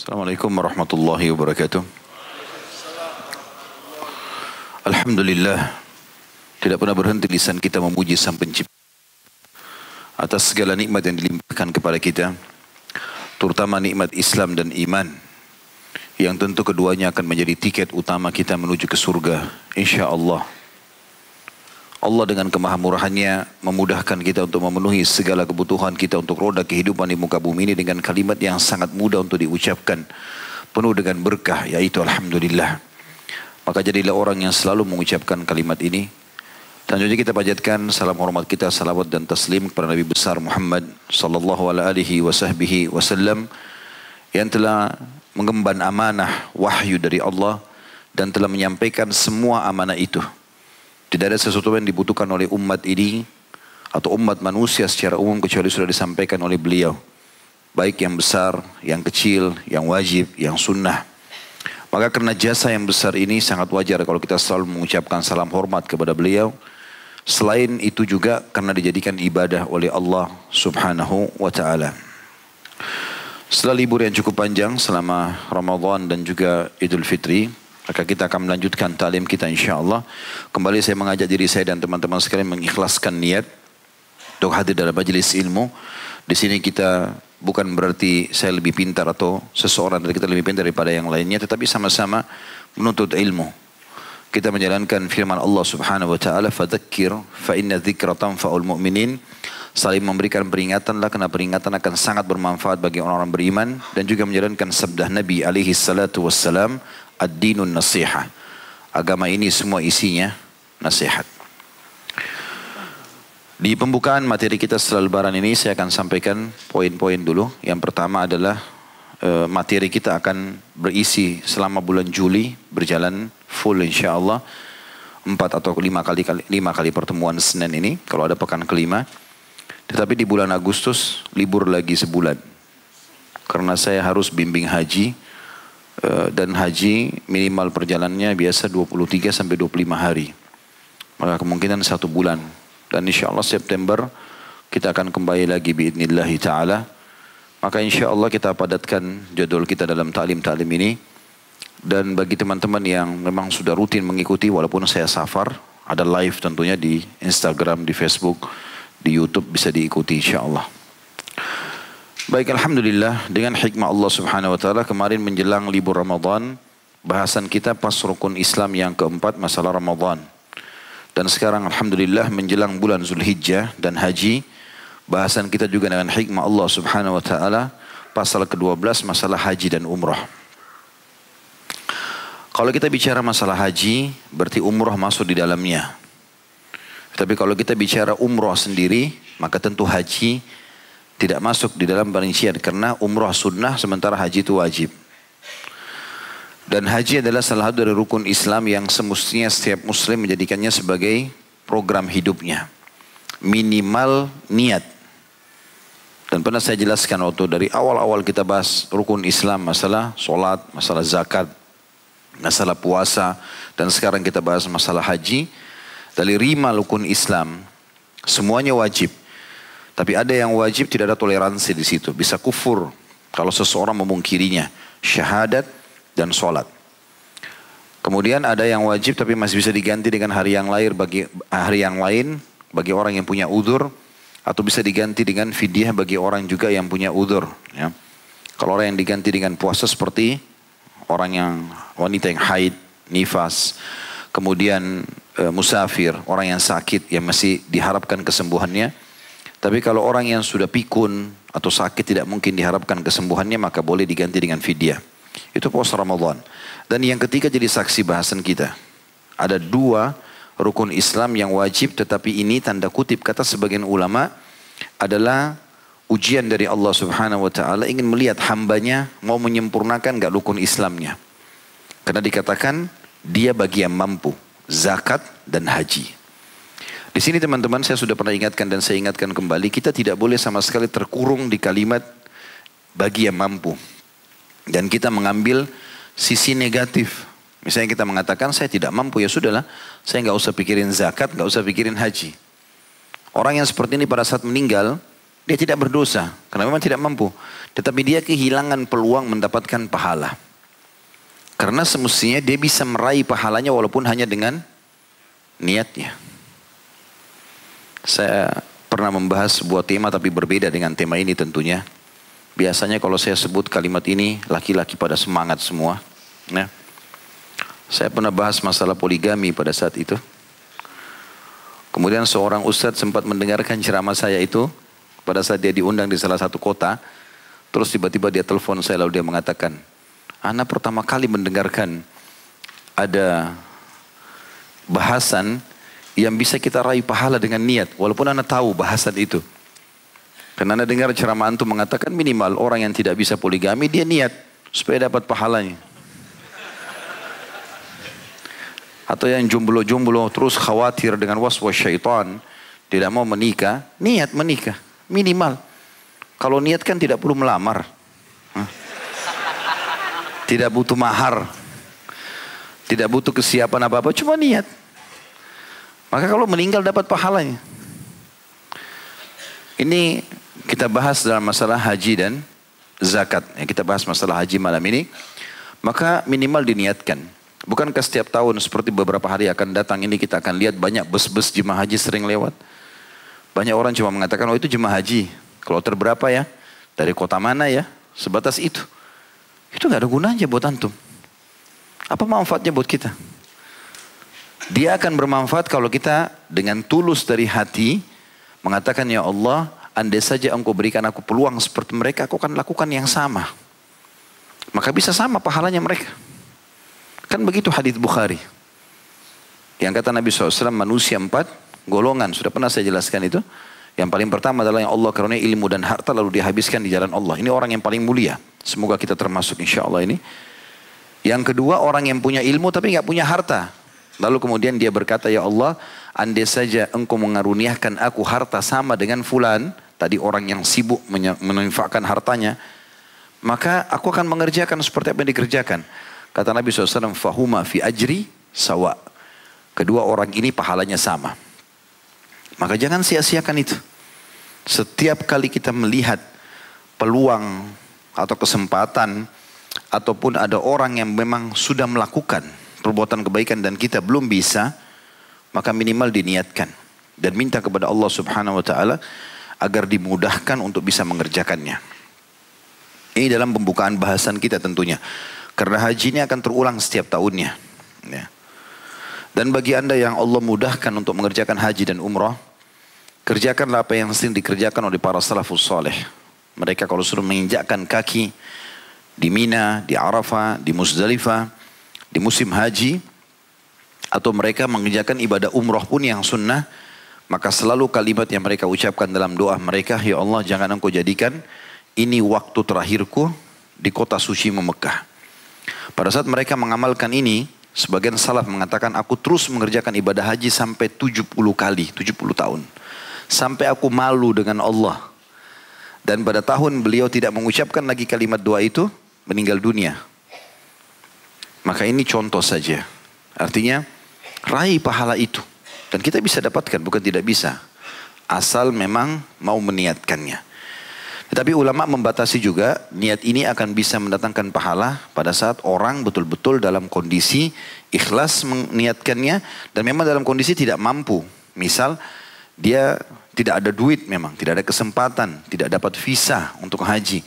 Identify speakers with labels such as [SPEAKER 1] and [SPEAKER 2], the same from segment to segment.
[SPEAKER 1] Assalamualaikum warahmatullahi wabarakatuh. Alhamdulillah tidak pernah berhenti lisan kita memuji sang pencipta atas segala nikmat yang dilimpahkan kepada kita terutama nikmat Islam dan iman yang tentu keduanya akan menjadi tiket utama kita menuju ke surga insyaallah Allah dengan kemahamurahannya memudahkan kita untuk memenuhi segala kebutuhan kita untuk roda kehidupan di muka bumi ini dengan kalimat yang sangat mudah untuk diucapkan. Penuh dengan berkah yaitu Alhamdulillah. Maka jadilah orang yang selalu mengucapkan kalimat ini. Jadi kita panjatkan salam hormat kita, salawat dan taslim kepada Nabi besar Muhammad sallallahu alaihi wasallam yang telah mengemban amanah wahyu dari Allah dan telah menyampaikan semua amanah itu tidak ada sesuatu yang dibutuhkan oleh umat ini atau umat manusia secara umum kecuali sudah disampaikan oleh beliau. Baik yang besar, yang kecil, yang wajib, yang sunnah. Maka karena jasa yang besar ini sangat wajar kalau kita selalu mengucapkan salam hormat kepada beliau. Selain itu juga karena dijadikan ibadah oleh Allah subhanahu wa ta'ala. Setelah libur yang cukup panjang selama Ramadan dan juga Idul Fitri, maka kita akan melanjutkan talim kita insya Allah. Kembali saya mengajak diri saya dan teman-teman sekalian mengikhlaskan niat untuk hadir dalam majelis ilmu. Di sini kita bukan berarti saya lebih pintar atau seseorang dari kita lebih pintar daripada yang lainnya, tetapi sama-sama menuntut ilmu. Kita menjalankan firman Allah Subhanahu wa taala, "Fadzakir fa inna dzikra tanfa'ul mu'minin." Saling memberikan peringatanlah karena peringatan akan sangat bermanfaat bagi orang-orang beriman dan juga menjalankan sabda Nabi alaihi salatu wassalam, ad-dinun nasiha. Agama ini semua isinya nasihat. Di pembukaan materi kita setelah lebaran ini saya akan sampaikan poin-poin dulu. Yang pertama adalah e, materi kita akan berisi selama bulan Juli berjalan full insya Allah. Empat atau lima kali, lima kali pertemuan Senin ini kalau ada pekan kelima. Tetapi di bulan Agustus libur lagi sebulan. Karena saya harus bimbing haji Eh, dan haji minimal perjalanannya biasa 23 sampai 25 hari. Maka kemungkinan satu bulan. Dan insya Allah September kita akan kembali lagi biidnillahi ta'ala. Maka insya Allah kita padatkan jadwal kita dalam ta'lim-ta'lim ini. Dan bagi teman-teman yang memang sudah rutin mengikuti walaupun saya safar. Ada live tentunya di Instagram, di Facebook, di Youtube bisa diikuti insya Allah. Baik Alhamdulillah dengan hikmah Allah subhanahu wa ta'ala kemarin menjelang libur Ramadan bahasan kita pas rukun Islam yang keempat masalah Ramadan. Dan sekarang Alhamdulillah menjelang bulan Zulhijjah dan Haji bahasan kita juga dengan hikmah Allah subhanahu wa ta'ala pasal ke-12 masalah haji dan umrah. Kalau kita bicara masalah haji berarti umrah masuk di dalamnya. Tapi kalau kita bicara umrah sendiri maka tentu haji tidak masuk di dalam perincian karena umrah sunnah sementara haji itu wajib. Dan haji adalah salah satu dari rukun Islam yang semestinya setiap muslim menjadikannya sebagai program hidupnya. Minimal niat. Dan pernah saya jelaskan waktu dari awal-awal kita bahas rukun Islam, masalah solat, masalah zakat, masalah puasa, dan sekarang kita bahas masalah haji. Dari lima rukun Islam, semuanya wajib. Tapi ada yang wajib tidak ada toleransi di situ. Bisa kufur kalau seseorang memungkirinya. Syahadat dan sholat. Kemudian ada yang wajib tapi masih bisa diganti dengan hari yang lain bagi hari yang lain bagi orang yang punya udur atau bisa diganti dengan fidyah bagi orang juga yang punya udur. Ya. Kalau orang yang diganti dengan puasa seperti orang yang wanita yang haid, nifas, kemudian e, musafir, orang yang sakit yang masih diharapkan kesembuhannya, tapi kalau orang yang sudah pikun atau sakit tidak mungkin diharapkan kesembuhannya maka boleh diganti dengan fidyah. Itu puasa Ramadan. Dan yang ketiga jadi saksi bahasan kita. Ada dua rukun Islam yang wajib tetapi ini tanda kutip kata sebagian ulama adalah ujian dari Allah Subhanahu wa taala ingin melihat hambanya mau menyempurnakan enggak rukun Islamnya. Karena dikatakan dia bagi yang mampu, zakat dan haji. Di sini teman-teman saya sudah pernah ingatkan dan saya ingatkan kembali, kita tidak boleh sama sekali terkurung di kalimat bagi yang mampu. Dan kita mengambil sisi negatif. Misalnya kita mengatakan saya tidak mampu ya sudahlah, saya nggak usah pikirin zakat, nggak usah pikirin haji. Orang yang seperti ini pada saat meninggal Dia tidak berdosa karena memang tidak mampu. Tetapi dia kehilangan peluang mendapatkan pahala. Karena semestinya dia bisa meraih pahalanya walaupun hanya dengan niatnya. Saya pernah membahas sebuah tema tapi berbeda dengan tema ini tentunya. Biasanya kalau saya sebut kalimat ini laki-laki pada semangat semua. Nah, saya pernah bahas masalah poligami pada saat itu. Kemudian seorang ustadz sempat mendengarkan ceramah saya itu pada saat dia diundang di salah satu kota. Terus tiba-tiba dia telepon saya lalu dia mengatakan, Anak pertama kali mendengarkan ada bahasan yang bisa kita raih pahala dengan niat. Walaupun anak tahu bahasan itu. Karena anda dengar ceramah antum mengatakan minimal orang yang tidak bisa poligami dia niat supaya dapat pahalanya. Atau yang jomblo-jomblo terus khawatir dengan waswas syaitan tidak mau menikah, niat menikah minimal. Kalau niat kan tidak perlu melamar. Tidak butuh mahar. Tidak butuh kesiapan apa-apa, cuma niat. Maka kalau meninggal dapat pahalanya. Ini kita bahas dalam masalah haji dan zakat. Ya, kita bahas masalah haji malam ini. Maka minimal diniatkan. Bukankah setiap tahun seperti beberapa hari akan datang ini kita akan lihat banyak bus-bus jemaah haji sering lewat. Banyak orang cuma mengatakan, oh itu jemaah haji. Kalau terberapa ya? Dari kota mana ya? Sebatas itu. Itu nggak ada gunanya buat antum. Apa manfaatnya buat kita? Dia akan bermanfaat kalau kita dengan tulus dari hati mengatakan ya Allah andai saja engkau berikan aku peluang seperti mereka, aku akan lakukan yang sama. Maka bisa sama pahalanya mereka. Kan begitu hadis Bukhari. Yang kata Nabi SAW, manusia empat golongan. Sudah pernah saya jelaskan itu. Yang paling pertama adalah yang Allah karunia ilmu dan harta lalu dihabiskan di jalan Allah. Ini orang yang paling mulia. Semoga kita termasuk insya Allah ini. Yang kedua orang yang punya ilmu tapi nggak punya harta. Lalu kemudian dia berkata, Ya Allah, andai saja engkau mengaruniakan aku harta sama dengan fulan, tadi orang yang sibuk menunfakkan hartanya, maka aku akan mengerjakan seperti apa yang dikerjakan. Kata Nabi SAW, Fahuma fi ajri sawa. Kedua orang ini pahalanya sama. Maka jangan sia-siakan itu. Setiap kali kita melihat peluang atau kesempatan, ataupun ada orang yang memang sudah melakukan perbuatan kebaikan dan kita belum bisa, maka minimal diniatkan dan minta kepada Allah Subhanahu wa taala agar dimudahkan untuk bisa mengerjakannya. Ini dalam pembukaan bahasan kita tentunya. Karena haji ini akan terulang setiap tahunnya. Ya. Dan bagi anda yang Allah mudahkan untuk mengerjakan haji dan umrah, kerjakanlah apa yang sering dikerjakan oleh para salafus soleh. Mereka kalau suruh menginjakkan kaki di Mina, di Arafah, di Muzdalifah, di musim haji atau mereka mengerjakan ibadah umroh pun yang sunnah maka selalu kalimat yang mereka ucapkan dalam doa mereka ya Allah jangan engkau jadikan ini waktu terakhirku di kota suci Mekah. Pada saat mereka mengamalkan ini sebagian salaf mengatakan aku terus mengerjakan ibadah haji sampai 70 kali 70 tahun. Sampai aku malu dengan Allah. Dan pada tahun beliau tidak mengucapkan lagi kalimat doa itu meninggal dunia maka ini contoh saja. Artinya raih pahala itu. Dan kita bisa dapatkan, bukan tidak bisa. Asal memang mau meniatkannya. Tetapi ulama membatasi juga niat ini akan bisa mendatangkan pahala pada saat orang betul-betul dalam kondisi ikhlas meniatkannya dan memang dalam kondisi tidak mampu. Misal dia tidak ada duit memang, tidak ada kesempatan, tidak dapat visa untuk haji.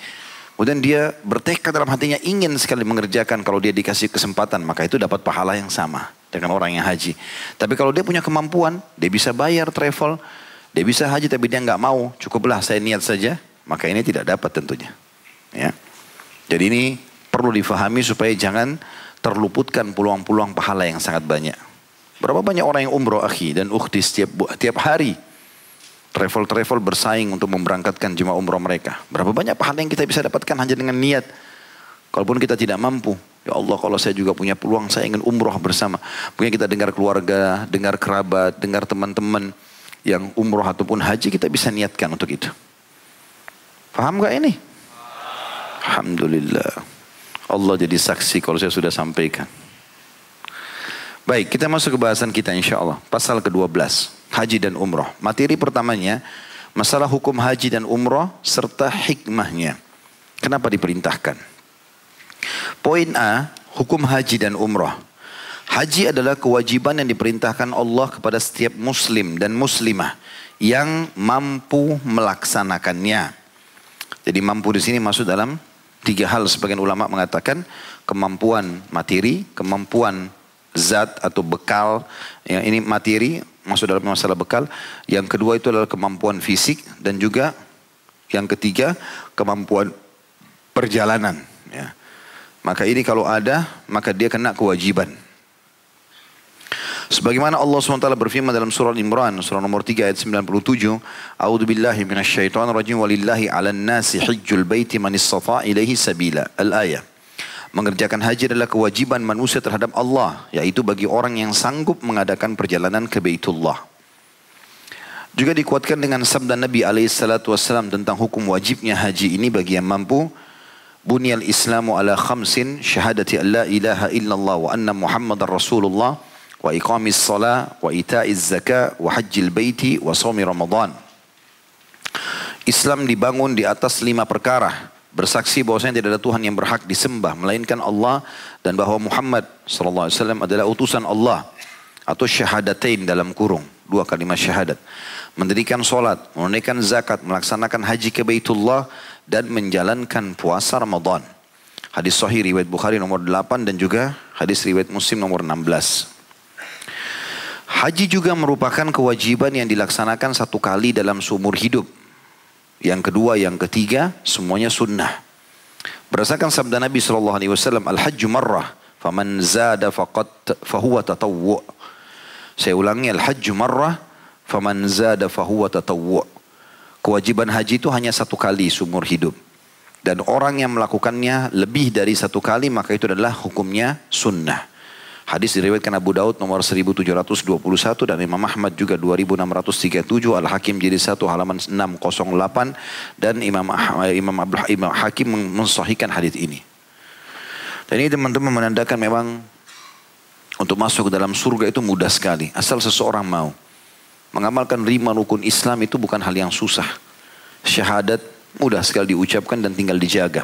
[SPEAKER 1] Kemudian dia bertekad dalam hatinya ingin sekali mengerjakan kalau dia dikasih kesempatan. Maka itu dapat pahala yang sama dengan orang yang haji. Tapi kalau dia punya kemampuan, dia bisa bayar travel. Dia bisa haji tapi dia nggak mau. Cukuplah saya niat saja. Maka ini tidak dapat tentunya. Ya. Jadi ini perlu difahami supaya jangan terluputkan peluang-peluang pahala yang sangat banyak. Berapa banyak orang yang umroh akhi dan ukhti setiap, tiap hari travel-travel bersaing untuk memberangkatkan jemaah umroh mereka. Berapa banyak pahala yang kita bisa dapatkan hanya dengan niat. Kalaupun kita tidak mampu, ya Allah kalau saya juga punya peluang saya ingin umroh bersama. Mungkin kita dengar keluarga, dengar kerabat, dengar teman-teman yang umroh ataupun haji kita bisa niatkan untuk itu. Paham gak ini? Alhamdulillah. Allah jadi saksi kalau saya sudah sampaikan. Baik, kita masuk ke bahasan kita insya Allah. Pasal ke-12 haji dan umroh. Materi pertamanya Masalah hukum haji dan umrah serta hikmahnya. Kenapa diperintahkan? Poin A, hukum haji dan umrah. Haji adalah kewajiban yang diperintahkan Allah kepada setiap muslim dan muslimah yang mampu melaksanakannya. Jadi mampu di sini masuk dalam tiga hal sebagian ulama mengatakan kemampuan materi, kemampuan zat atau bekal. Ya, ini materi masuk dalam masalah bekal. Yang kedua itu adalah kemampuan fisik dan juga yang ketiga kemampuan perjalanan. Ya. Maka ini kalau ada maka dia kena kewajiban. Sebagaimana Allah SWT berfirman dalam surah Imran, surah nomor 3 ayat 97, A'udhu billahi minasyaitan rajim walillahi ala nasi hijjul baiti man istata ilaihi sabila. Al-ayah. Mengerjakan haji adalah kewajiban manusia terhadap Allah, yaitu bagi orang yang sanggup mengadakan perjalanan ke Baitullah. Juga dikuatkan dengan sabda Nabi SAW tentang hukum wajibnya haji ini bagi yang mampu. Bunyal Islamu ala khamsin syahadati an la ilaha illallah wa anna Muhammadar Rasulullah wa iqamis salat wa ita'iz zakat wa hajjil baiti wa sawmi ramadan. Islam dibangun di atas lima perkara. Bersaksi bahwasanya tidak ada Tuhan yang berhak disembah melainkan Allah dan bahwa Muhammad sallallahu alaihi wasallam adalah utusan Allah atau syahadatain dalam kurung. Dua kalimat syahadat. Mendirikan solat menunaikan zakat melaksanakan haji ke Baitullah dan menjalankan puasa Ramadan. Hadis sahih riwayat Bukhari nomor 8 dan juga hadis riwayat Muslim nomor 16 Haji juga merupakan kewajiban yang dilaksanakan satu kali dalam seumur hidup. Yang kedua, yang ketiga, semuanya sunnah. Berdasarkan sabda Nabi sallallahu alaihi wasallam, "Al-hajju marrah, faman zada faqad fahuwa tatawwu." Saya ulangi, "Al-hajju marrah, faman zada fahuwa tatawwu." Kewajiban haji itu hanya satu kali seumur hidup. Dan orang yang melakukannya lebih dari satu kali maka itu adalah hukumnya sunnah. Hadis diriwayatkan Abu Daud nomor 1721 dan Imam Ahmad juga 2637, Al-Hakim jadi satu halaman 608 dan Imam Imam Abdul Imam Hakim mensahihkan hadis ini. Dan ini teman-teman menandakan memang untuk masuk ke dalam surga itu mudah sekali asal seseorang mau. Mengamalkan lima rukun Islam itu bukan hal yang susah. Syahadat mudah sekali diucapkan dan tinggal dijaga.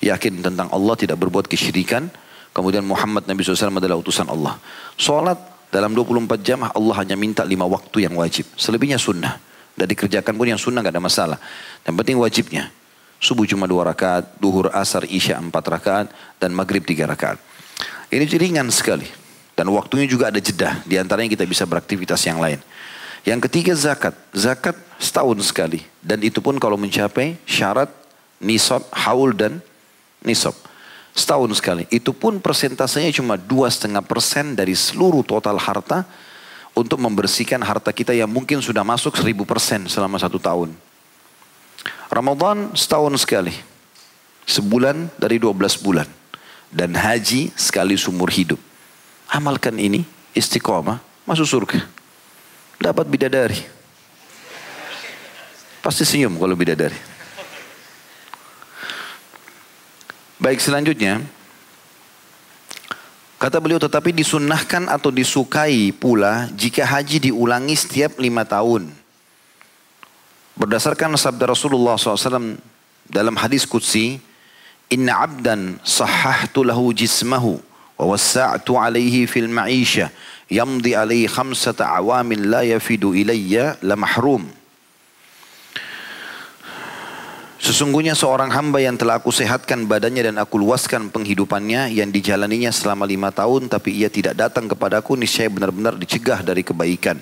[SPEAKER 1] Yakin tentang Allah tidak berbuat kesyirikan, Kemudian Muhammad Nabi SAW adalah utusan Allah. Sholat dalam 24 jam Allah hanya minta lima waktu yang wajib. Selebihnya sunnah. Dan dikerjakan pun yang sunnah gak ada masalah. Yang penting wajibnya. Subuh cuma dua rakaat, duhur, asar, isya empat rakaat, dan maghrib tiga rakaat. Ini ringan sekali. Dan waktunya juga ada jeda. Di antaranya kita bisa beraktivitas yang lain. Yang ketiga zakat. Zakat setahun sekali. Dan itu pun kalau mencapai syarat nisab, haul dan nisab. Setahun sekali. Itu pun persentasenya cuma dua setengah persen dari seluruh total harta untuk membersihkan harta kita yang mungkin sudah masuk seribu persen selama satu tahun. Ramadan setahun sekali. Sebulan dari dua belas bulan. Dan haji sekali sumur hidup. Amalkan ini istiqomah masuk surga. Dapat bidadari. Pasti senyum kalau bidadari. Baik selanjutnya. Kata beliau tetapi disunnahkan atau disukai pula jika haji diulangi setiap lima tahun. Berdasarkan sabda Rasulullah SAW dalam hadis Qudsi, Inna abdan sahahtu lahu jismahu wa wassa'tu alaihi fil ma'isha yamdi alaihi khamsata awamin la yafidu ilayya la mahrum. Sesungguhnya seorang hamba yang telah aku sehatkan badannya dan aku luaskan penghidupannya yang dijalaninya selama lima tahun tapi ia tidak datang kepadaku niscaya benar-benar dicegah dari kebaikan.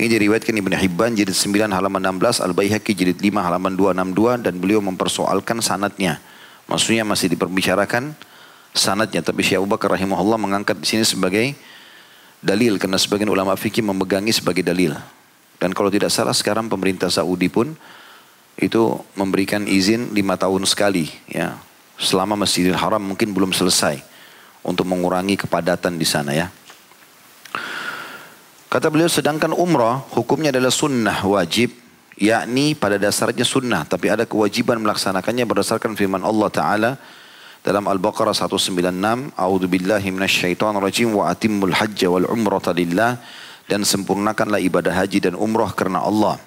[SPEAKER 1] Ini diriwayatkan Ibn Hibban jilid 9 halaman 16, Al-Baihaqi jilid 5 halaman 262 dan beliau mempersoalkan sanatnya. Maksudnya masih diperbicarakan sanatnya tapi Syekh Abu Bakar rahimahullah mengangkat di sini sebagai dalil karena sebagian ulama fikih memegangi sebagai dalil. Dan kalau tidak salah sekarang pemerintah Saudi pun itu memberikan izin lima tahun sekali ya selama Masjidil Haram mungkin belum selesai untuk mengurangi kepadatan di sana ya. Kata beliau sedangkan umrah hukumnya adalah sunnah wajib yakni pada dasarnya sunnah tapi ada kewajiban melaksanakannya berdasarkan firman Allah Ta'ala dalam Al-Baqarah 196 A'udzu billahi minasyaitonir rajim wa atimmul wal umrata lillah dan sempurnakanlah ibadah haji dan umrah karena Allah.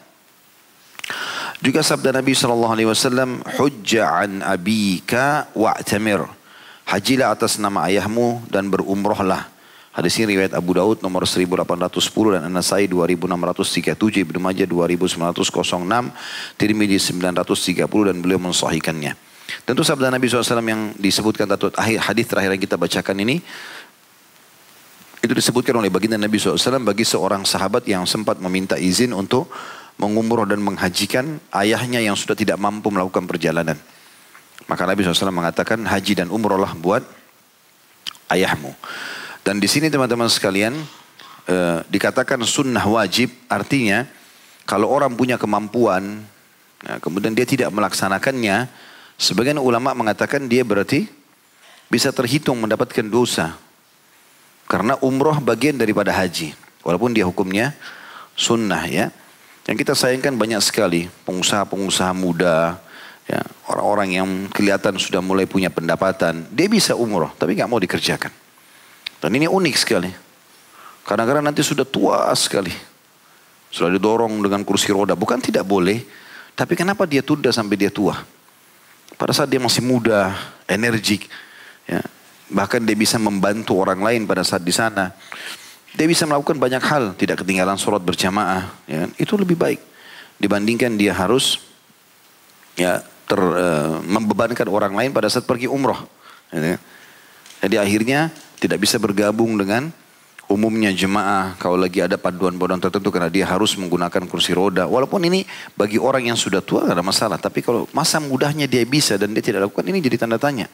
[SPEAKER 1] Juga sabda Nabi sallallahu alaihi wasallam, "Hujja an abika wa'tamir." Hajilah atas nama ayahmu dan berumrohlah. Hadis ini riwayat Abu Daud nomor 1810 dan An-Nasai 2637, Ibnu Majah 2906, Tirmidzi 930 dan beliau mensahihkannya. Tentu sabda Nabi SAW yang disebutkan akhir hadis terakhir yang kita bacakan ini itu disebutkan oleh baginda Nabi SAW bagi seorang sahabat yang sempat meminta izin untuk mengumroh dan menghajikan ayahnya yang sudah tidak mampu melakukan perjalanan. Maka Nabi SAW mengatakan haji dan umrohlah buat ayahmu. Dan di sini teman-teman sekalian eh, dikatakan sunnah wajib artinya kalau orang punya kemampuan ya, kemudian dia tidak melaksanakannya sebagian ulama mengatakan dia berarti bisa terhitung mendapatkan dosa karena umroh bagian daripada haji walaupun dia hukumnya sunnah ya yang kita sayangkan banyak sekali pengusaha-pengusaha muda ya orang-orang yang kelihatan sudah mulai punya pendapatan dia bisa umroh tapi nggak mau dikerjakan dan ini unik sekali. Kadang-kadang nanti sudah tua sekali. Sudah didorong dengan kursi roda. Bukan tidak boleh. Tapi kenapa dia tunda sampai dia tua? Pada saat dia masih muda, energik. Ya. Bahkan dia bisa membantu orang lain pada saat di sana. Dia bisa melakukan banyak hal. Tidak ketinggalan sholat berjamaah. Ya. Itu lebih baik. Dibandingkan dia harus ya ter, uh, membebankan orang lain pada saat pergi umroh. Ya. Jadi akhirnya tidak bisa bergabung dengan umumnya jemaah kalau lagi ada paduan-paduan tertentu karena dia harus menggunakan kursi roda. Walaupun ini bagi orang yang sudah tua tidak ada masalah. Tapi kalau masa mudahnya dia bisa dan dia tidak lakukan ini jadi tanda tanya.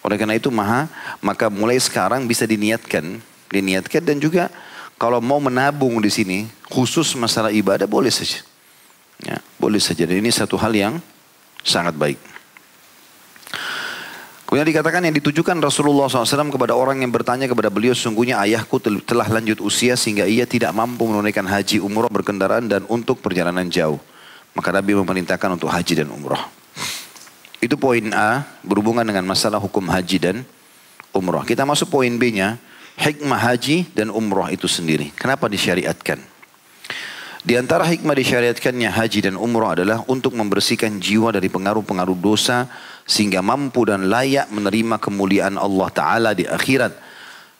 [SPEAKER 1] Oleh karena itu maha, maka mulai sekarang bisa diniatkan, diniatkan dan juga kalau mau menabung di sini khusus masalah ibadah boleh saja. Ya, boleh saja. Dan ini satu hal yang sangat baik. Kemudian dikatakan yang ditujukan Rasulullah SAW kepada orang yang bertanya kepada beliau, sungguhnya ayahku telah lanjut usia sehingga ia tidak mampu menunaikan haji, umroh, berkendaraan dan untuk perjalanan jauh. Maka Nabi memerintahkan untuk haji dan umroh. Itu poin A berhubungan dengan masalah hukum haji dan umroh. Kita masuk poin B-nya, hikmah haji dan umroh itu sendiri. Kenapa disyariatkan? Di antara hikmah disyariatkannya haji dan umroh adalah untuk membersihkan jiwa dari pengaruh-pengaruh dosa sehingga mampu dan layak menerima kemuliaan Allah Ta'ala di akhirat.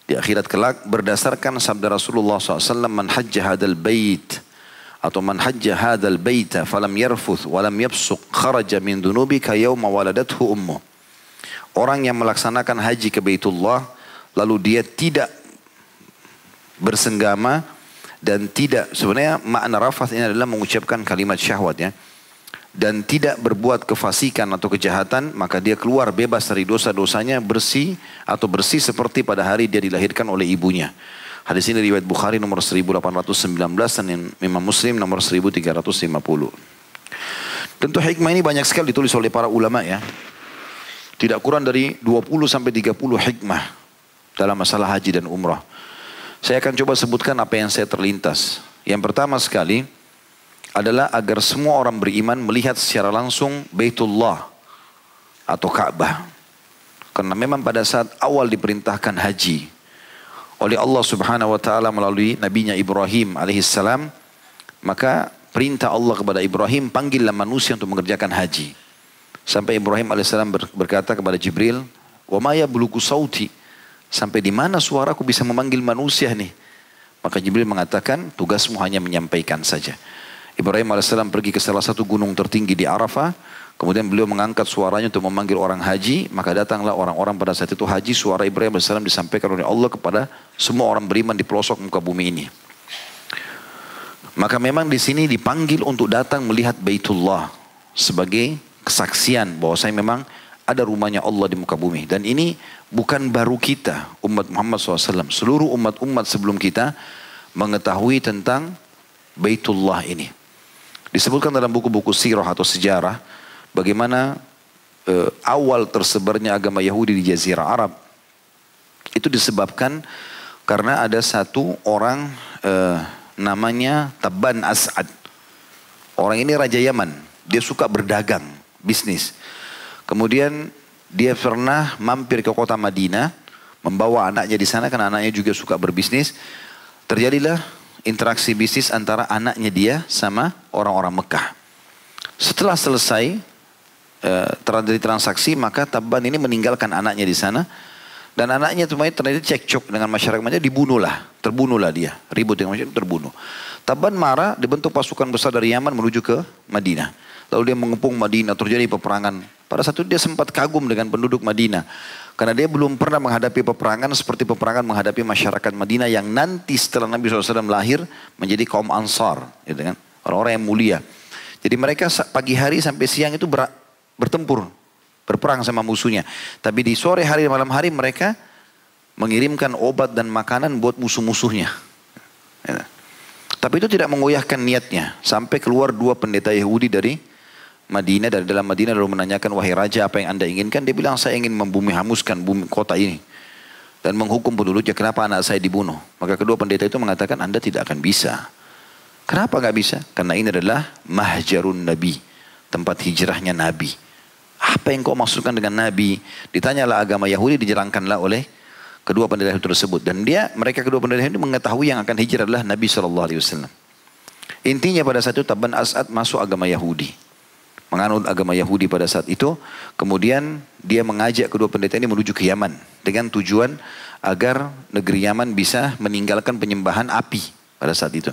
[SPEAKER 1] Di akhirat kelak berdasarkan sabda Rasulullah SAW, Man hajja hadal bait atau man hajja hadal falam yarfuth walam yabsuq kharaja min dunubika yawma waladathu ummu. Orang yang melaksanakan haji ke Baitullah lalu dia tidak bersenggama dan tidak sebenarnya makna rafath ini adalah mengucapkan kalimat syahwat ya dan tidak berbuat kefasikan atau kejahatan, maka dia keluar bebas dari dosa-dosanya bersih atau bersih seperti pada hari dia dilahirkan oleh ibunya. Hadis ini riwayat Bukhari nomor 1819 dan Imam Muslim nomor 1350. Tentu hikmah ini banyak sekali ditulis oleh para ulama ya. Tidak kurang dari 20 sampai 30 hikmah dalam masalah haji dan umrah. Saya akan coba sebutkan apa yang saya terlintas. Yang pertama sekali, adalah agar semua orang beriman melihat secara langsung Baitullah atau Ka'bah. Karena memang pada saat awal diperintahkan haji oleh Allah Subhanahu wa taala melalui nabinya Ibrahim alaihissalam, maka perintah Allah kepada Ibrahim panggillah manusia untuk mengerjakan haji. Sampai Ibrahim alaihissalam berkata kepada Jibril, "Wa ma sauti?" Sampai di mana suaraku bisa memanggil manusia nih? Maka Jibril mengatakan, tugasmu hanya menyampaikan saja. Ibrahim AS pergi ke salah satu gunung tertinggi di Arafah. Kemudian beliau mengangkat suaranya untuk memanggil orang haji. Maka datanglah orang-orang pada saat itu haji. Suara Ibrahim AS disampaikan oleh Allah kepada semua orang beriman di pelosok muka bumi ini. Maka memang di sini dipanggil untuk datang melihat Baitullah. Sebagai kesaksian bahwa saya memang ada rumahnya Allah di muka bumi. Dan ini bukan baru kita, umat Muhammad SAW. Seluruh umat-umat sebelum kita mengetahui tentang Baitullah ini. Disebutkan dalam buku-buku sirah atau sejarah bagaimana uh, awal tersebarnya agama Yahudi di Jazirah Arab. Itu disebabkan karena ada satu orang uh, namanya Taban As'ad. Orang ini Raja Yaman. Dia suka berdagang, bisnis. Kemudian dia pernah mampir ke kota Madinah, membawa anaknya di sana karena anaknya juga suka berbisnis. Terjadilah interaksi bisnis antara anaknya dia sama orang-orang Mekah. Setelah selesai uh, terjadi transaksi, maka Tabban ini meninggalkan anaknya di sana. Dan anaknya ternyata cekcok dengan masyarakat Madinah, dibunuhlah. Terbunuhlah dia. Ribut dengan masyarakat, terbunuh. Tabban marah, dibentuk pasukan besar dari Yaman menuju ke Madinah. Lalu dia mengepung Madinah, terjadi peperangan. Pada saat itu dia sempat kagum dengan penduduk Madinah. Karena dia belum pernah menghadapi peperangan seperti peperangan menghadapi masyarakat Madinah yang nanti setelah Nabi SAW lahir menjadi kaum Ansar. Gitu kan? Orang-orang yang mulia. Jadi mereka pagi hari sampai siang itu ber, bertempur. Berperang sama musuhnya. Tapi di sore hari dan malam hari mereka mengirimkan obat dan makanan buat musuh-musuhnya. Gitu. Tapi itu tidak mengoyahkan niatnya. Sampai keluar dua pendeta Yahudi dari Madinah dari dalam Madinah lalu menanyakan wahai raja apa yang anda inginkan? Dia bilang saya ingin membumi hamuskan bumi kota ini dan menghukum penduduknya. Kenapa anak saya dibunuh? Maka kedua pendeta itu mengatakan anda tidak akan bisa. Kenapa nggak bisa? Karena ini adalah mahjarun nabi tempat hijrahnya nabi. Apa yang kau maksudkan dengan nabi? Ditanyalah agama Yahudi dijerangkanlah oleh kedua pendeta itu tersebut. Dan dia mereka kedua pendeta itu mengetahui yang akan hijrah adalah Nabi Wasallam. Intinya pada saat itu Taban As'ad masuk agama Yahudi menganut agama Yahudi pada saat itu. Kemudian dia mengajak kedua pendeta ini menuju ke Yaman dengan tujuan agar negeri Yaman bisa meninggalkan penyembahan api pada saat itu.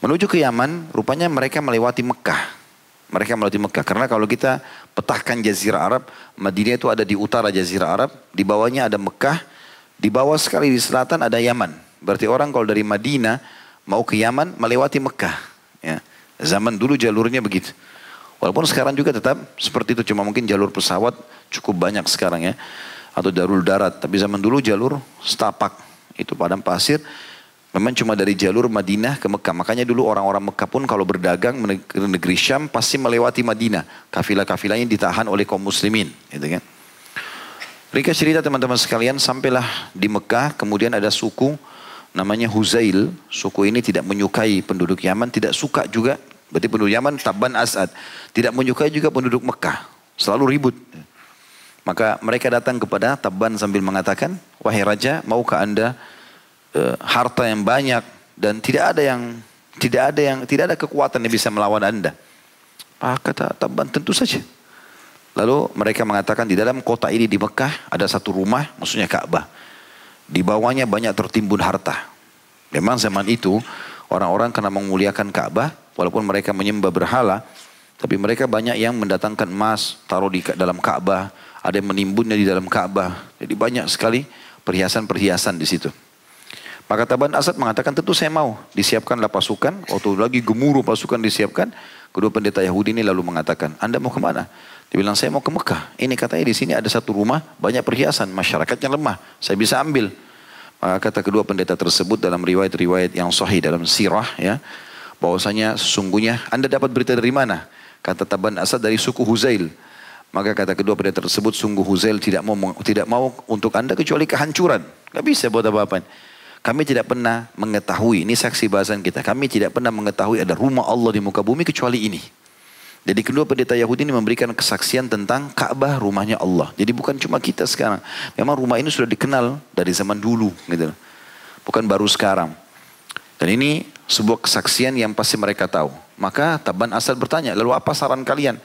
[SPEAKER 1] Menuju ke Yaman, rupanya mereka melewati Mekah. Mereka melewati Mekah karena kalau kita petahkan Jazirah Arab, Madinah itu ada di utara Jazirah Arab, di bawahnya ada Mekah, di bawah sekali di selatan ada Yaman. Berarti orang kalau dari Madinah mau ke Yaman melewati Mekah. Ya. Zaman dulu jalurnya begitu. Walaupun sekarang juga tetap seperti itu, cuma mungkin jalur pesawat cukup banyak sekarang ya. Atau jalur darat, tapi zaman dulu jalur setapak, itu padang pasir. Memang cuma dari jalur Madinah ke Mekah. Makanya dulu orang-orang Mekah pun kalau berdagang ke negeri Syam pasti melewati Madinah. Kafilah-kafilahnya ditahan oleh kaum muslimin. Gitu kan. Rika cerita teman-teman sekalian, sampailah di Mekah, kemudian ada suku namanya Huzail. Suku ini tidak menyukai penduduk Yaman, tidak suka juga Berarti penduduk Yaman Taban As'ad. Tidak menyukai juga penduduk Mekah. Selalu ribut. Maka mereka datang kepada Taban sambil mengatakan, Wahai Raja, maukah anda uh, harta yang banyak dan tidak ada yang tidak ada yang tidak ada kekuatan yang bisa melawan anda. Ah, kata Taban tentu saja. Lalu mereka mengatakan di dalam kota ini di Mekah ada satu rumah, maksudnya Ka'bah. Di bawahnya banyak tertimbun harta. Memang zaman itu orang-orang karena memuliakan Ka'bah, walaupun mereka menyembah berhala, tapi mereka banyak yang mendatangkan emas, taruh di dalam Ka'bah, ada yang menimbunnya di dalam Ka'bah. Jadi banyak sekali perhiasan-perhiasan di situ. Maka Taban Asad mengatakan tentu saya mau disiapkanlah pasukan. Waktu lagi gemuruh pasukan disiapkan. Kedua pendeta Yahudi ini lalu mengatakan, Anda mau ke mana? Dia bilang saya mau ke Mekah. Ini katanya di sini ada satu rumah banyak perhiasan. Masyarakatnya lemah. Saya bisa ambil. Kata kedua pendeta tersebut dalam riwayat-riwayat yang sahih dalam sirah ya bahwasanya sesungguhnya Anda dapat berita dari mana? Kata Taban Asad dari suku Huzail. Maka kata kedua pendeta tersebut sungguh Huzail tidak mau tidak mau untuk Anda kecuali kehancuran. Gak bisa buat apa-apa. Kami tidak pernah mengetahui, ini saksi bahasan kita, kami tidak pernah mengetahui ada rumah Allah di muka bumi kecuali ini. Jadi kedua pendeta Yahudi ini memberikan kesaksian tentang Ka'bah rumahnya Allah. Jadi bukan cuma kita sekarang. Memang rumah ini sudah dikenal dari zaman dulu gitu. Bukan baru sekarang. Dan ini sebuah kesaksian yang pasti mereka tahu. Maka Taban Asad bertanya, lalu apa saran kalian?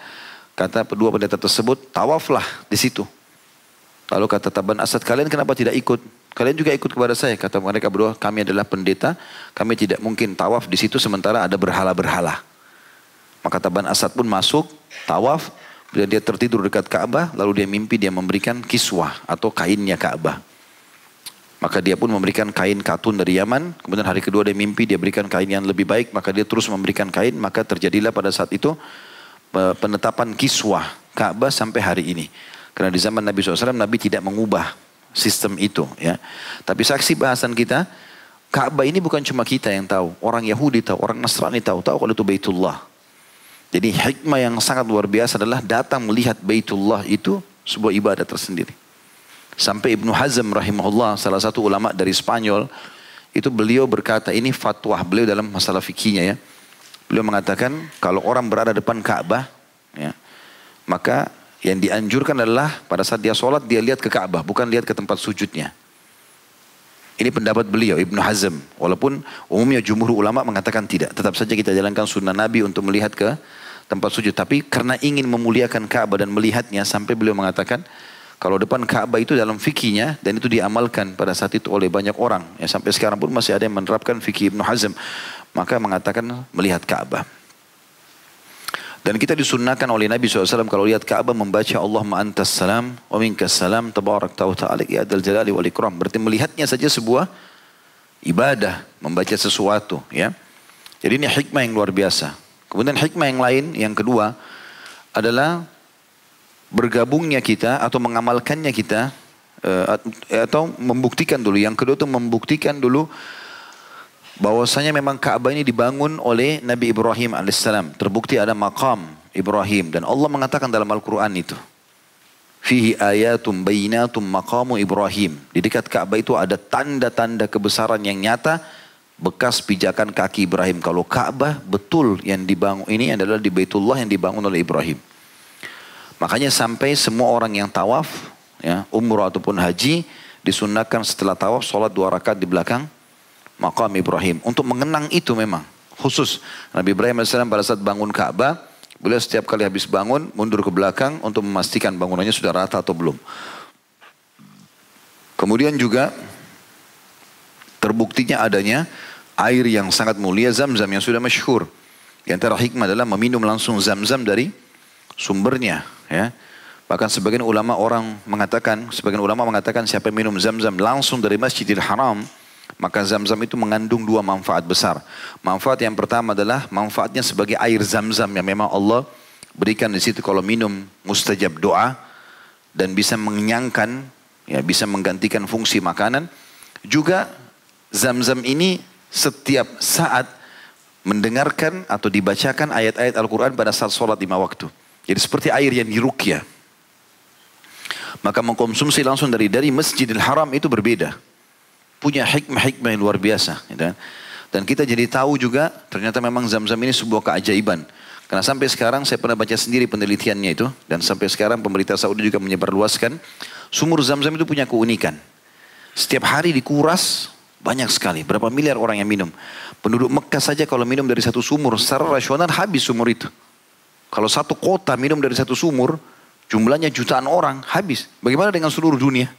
[SPEAKER 1] Kata kedua pendeta tersebut, tawaflah di situ. Lalu kata Taban Asad, kalian kenapa tidak ikut? Kalian juga ikut kepada saya. Kata mereka berdua, kami adalah pendeta, kami tidak mungkin tawaf di situ sementara ada berhala-berhala. Maka Taban Asad pun masuk, tawaf, dan dia tertidur dekat Ka'bah, lalu dia mimpi dia memberikan kiswah atau kainnya Ka'bah. Maka dia pun memberikan kain katun dari Yaman. Kemudian hari kedua dia mimpi, dia berikan kain yang lebih baik. Maka dia terus memberikan kain. Maka terjadilah pada saat itu penetapan kiswah Ka'bah sampai hari ini. Karena di zaman Nabi SAW, Nabi tidak mengubah sistem itu. ya. Tapi saksi bahasan kita, Ka'bah ini bukan cuma kita yang tahu. Orang Yahudi tahu, orang Nasrani tahu. Tahu kalau itu Baitullah. Jadi hikmah yang sangat luar biasa adalah datang melihat Baitullah itu sebuah ibadah tersendiri. Sampai Ibnu Hazm rahimahullah salah satu ulama dari Spanyol itu beliau berkata ini fatwa beliau dalam masalah fikihnya ya. Beliau mengatakan kalau orang berada depan Ka'bah ya, maka yang dianjurkan adalah pada saat dia sholat dia lihat ke Ka'bah bukan lihat ke tempat sujudnya. Ini pendapat beliau Ibnu Hazm. Walaupun umumnya jumhur ulama mengatakan tidak. Tetap saja kita jalankan sunnah Nabi untuk melihat ke tempat sujud. Tapi karena ingin memuliakan Ka'bah dan melihatnya sampai beliau mengatakan kalau depan Ka'bah itu dalam fikihnya dan itu diamalkan pada saat itu oleh banyak orang. Ya, sampai sekarang pun masih ada yang menerapkan fikih Ibnu Hazm. Maka mengatakan melihat Ka'bah. Dan kita disunnahkan oleh Nabi SAW kalau lihat Ka'bah membaca Allahumma antas salam wa minkas salam tabarak ta'ala ya adal jalali wal ikram. Berarti melihatnya saja sebuah ibadah, membaca sesuatu ya. Jadi ini hikmah yang luar biasa. Kemudian hikmah yang lain, yang kedua adalah bergabungnya kita atau mengamalkannya kita uh, atau membuktikan dulu. Yang kedua itu membuktikan dulu bahwasanya memang Ka'bah ini dibangun oleh Nabi Ibrahim alaihissalam. Terbukti ada makam Ibrahim dan Allah mengatakan dalam Al-Quran itu. Fihi ayatum bayinatum maqamu Ibrahim. Di dekat Ka'bah itu ada tanda-tanda kebesaran yang nyata bekas pijakan kaki Ibrahim. Kalau Ka'bah betul yang dibangun ini adalah di Baitullah yang dibangun oleh Ibrahim. Makanya sampai semua orang yang tawaf, ya, umroh ataupun haji, disunahkan setelah tawaf sholat dua rakaat di belakang makam Ibrahim. Untuk mengenang itu memang khusus. Nabi Ibrahim AS pada saat bangun Ka'bah, beliau setiap kali habis bangun mundur ke belakang untuk memastikan bangunannya sudah rata atau belum. Kemudian juga terbuktinya adanya air yang sangat mulia zam-zam yang sudah masyhur. Di antara hikmah adalah meminum langsung zam-zam dari sumbernya ya. Bahkan sebagian ulama orang mengatakan sebagian ulama mengatakan siapa yang minum zam-zam langsung dari Masjidil Haram maka zam-zam itu mengandung dua manfaat besar. Manfaat yang pertama adalah manfaatnya sebagai air zam-zam yang memang Allah berikan di situ kalau minum mustajab doa dan bisa mengenyangkan ya bisa menggantikan fungsi makanan. Juga zam-zam ini setiap saat mendengarkan atau dibacakan ayat-ayat Al-Quran pada saat sholat lima waktu. Jadi seperti air yang dirukyah. Maka mengkonsumsi langsung dari dari Masjidil Haram itu berbeda. Punya hikmah-hikmah yang luar biasa. Gitu. Kan. Dan kita jadi tahu juga ternyata memang zam-zam ini sebuah keajaiban. Karena sampai sekarang saya pernah baca sendiri penelitiannya itu. Dan sampai sekarang pemerintah Saudi juga menyebarluaskan. Sumur zam-zam itu punya keunikan. Setiap hari dikuras banyak sekali. Berapa miliar orang yang minum. Penduduk Mekah saja kalau minum dari satu sumur secara rasional habis sumur itu. Kalau satu kota minum dari satu sumur, jumlahnya jutaan orang, habis. Bagaimana dengan seluruh dunia?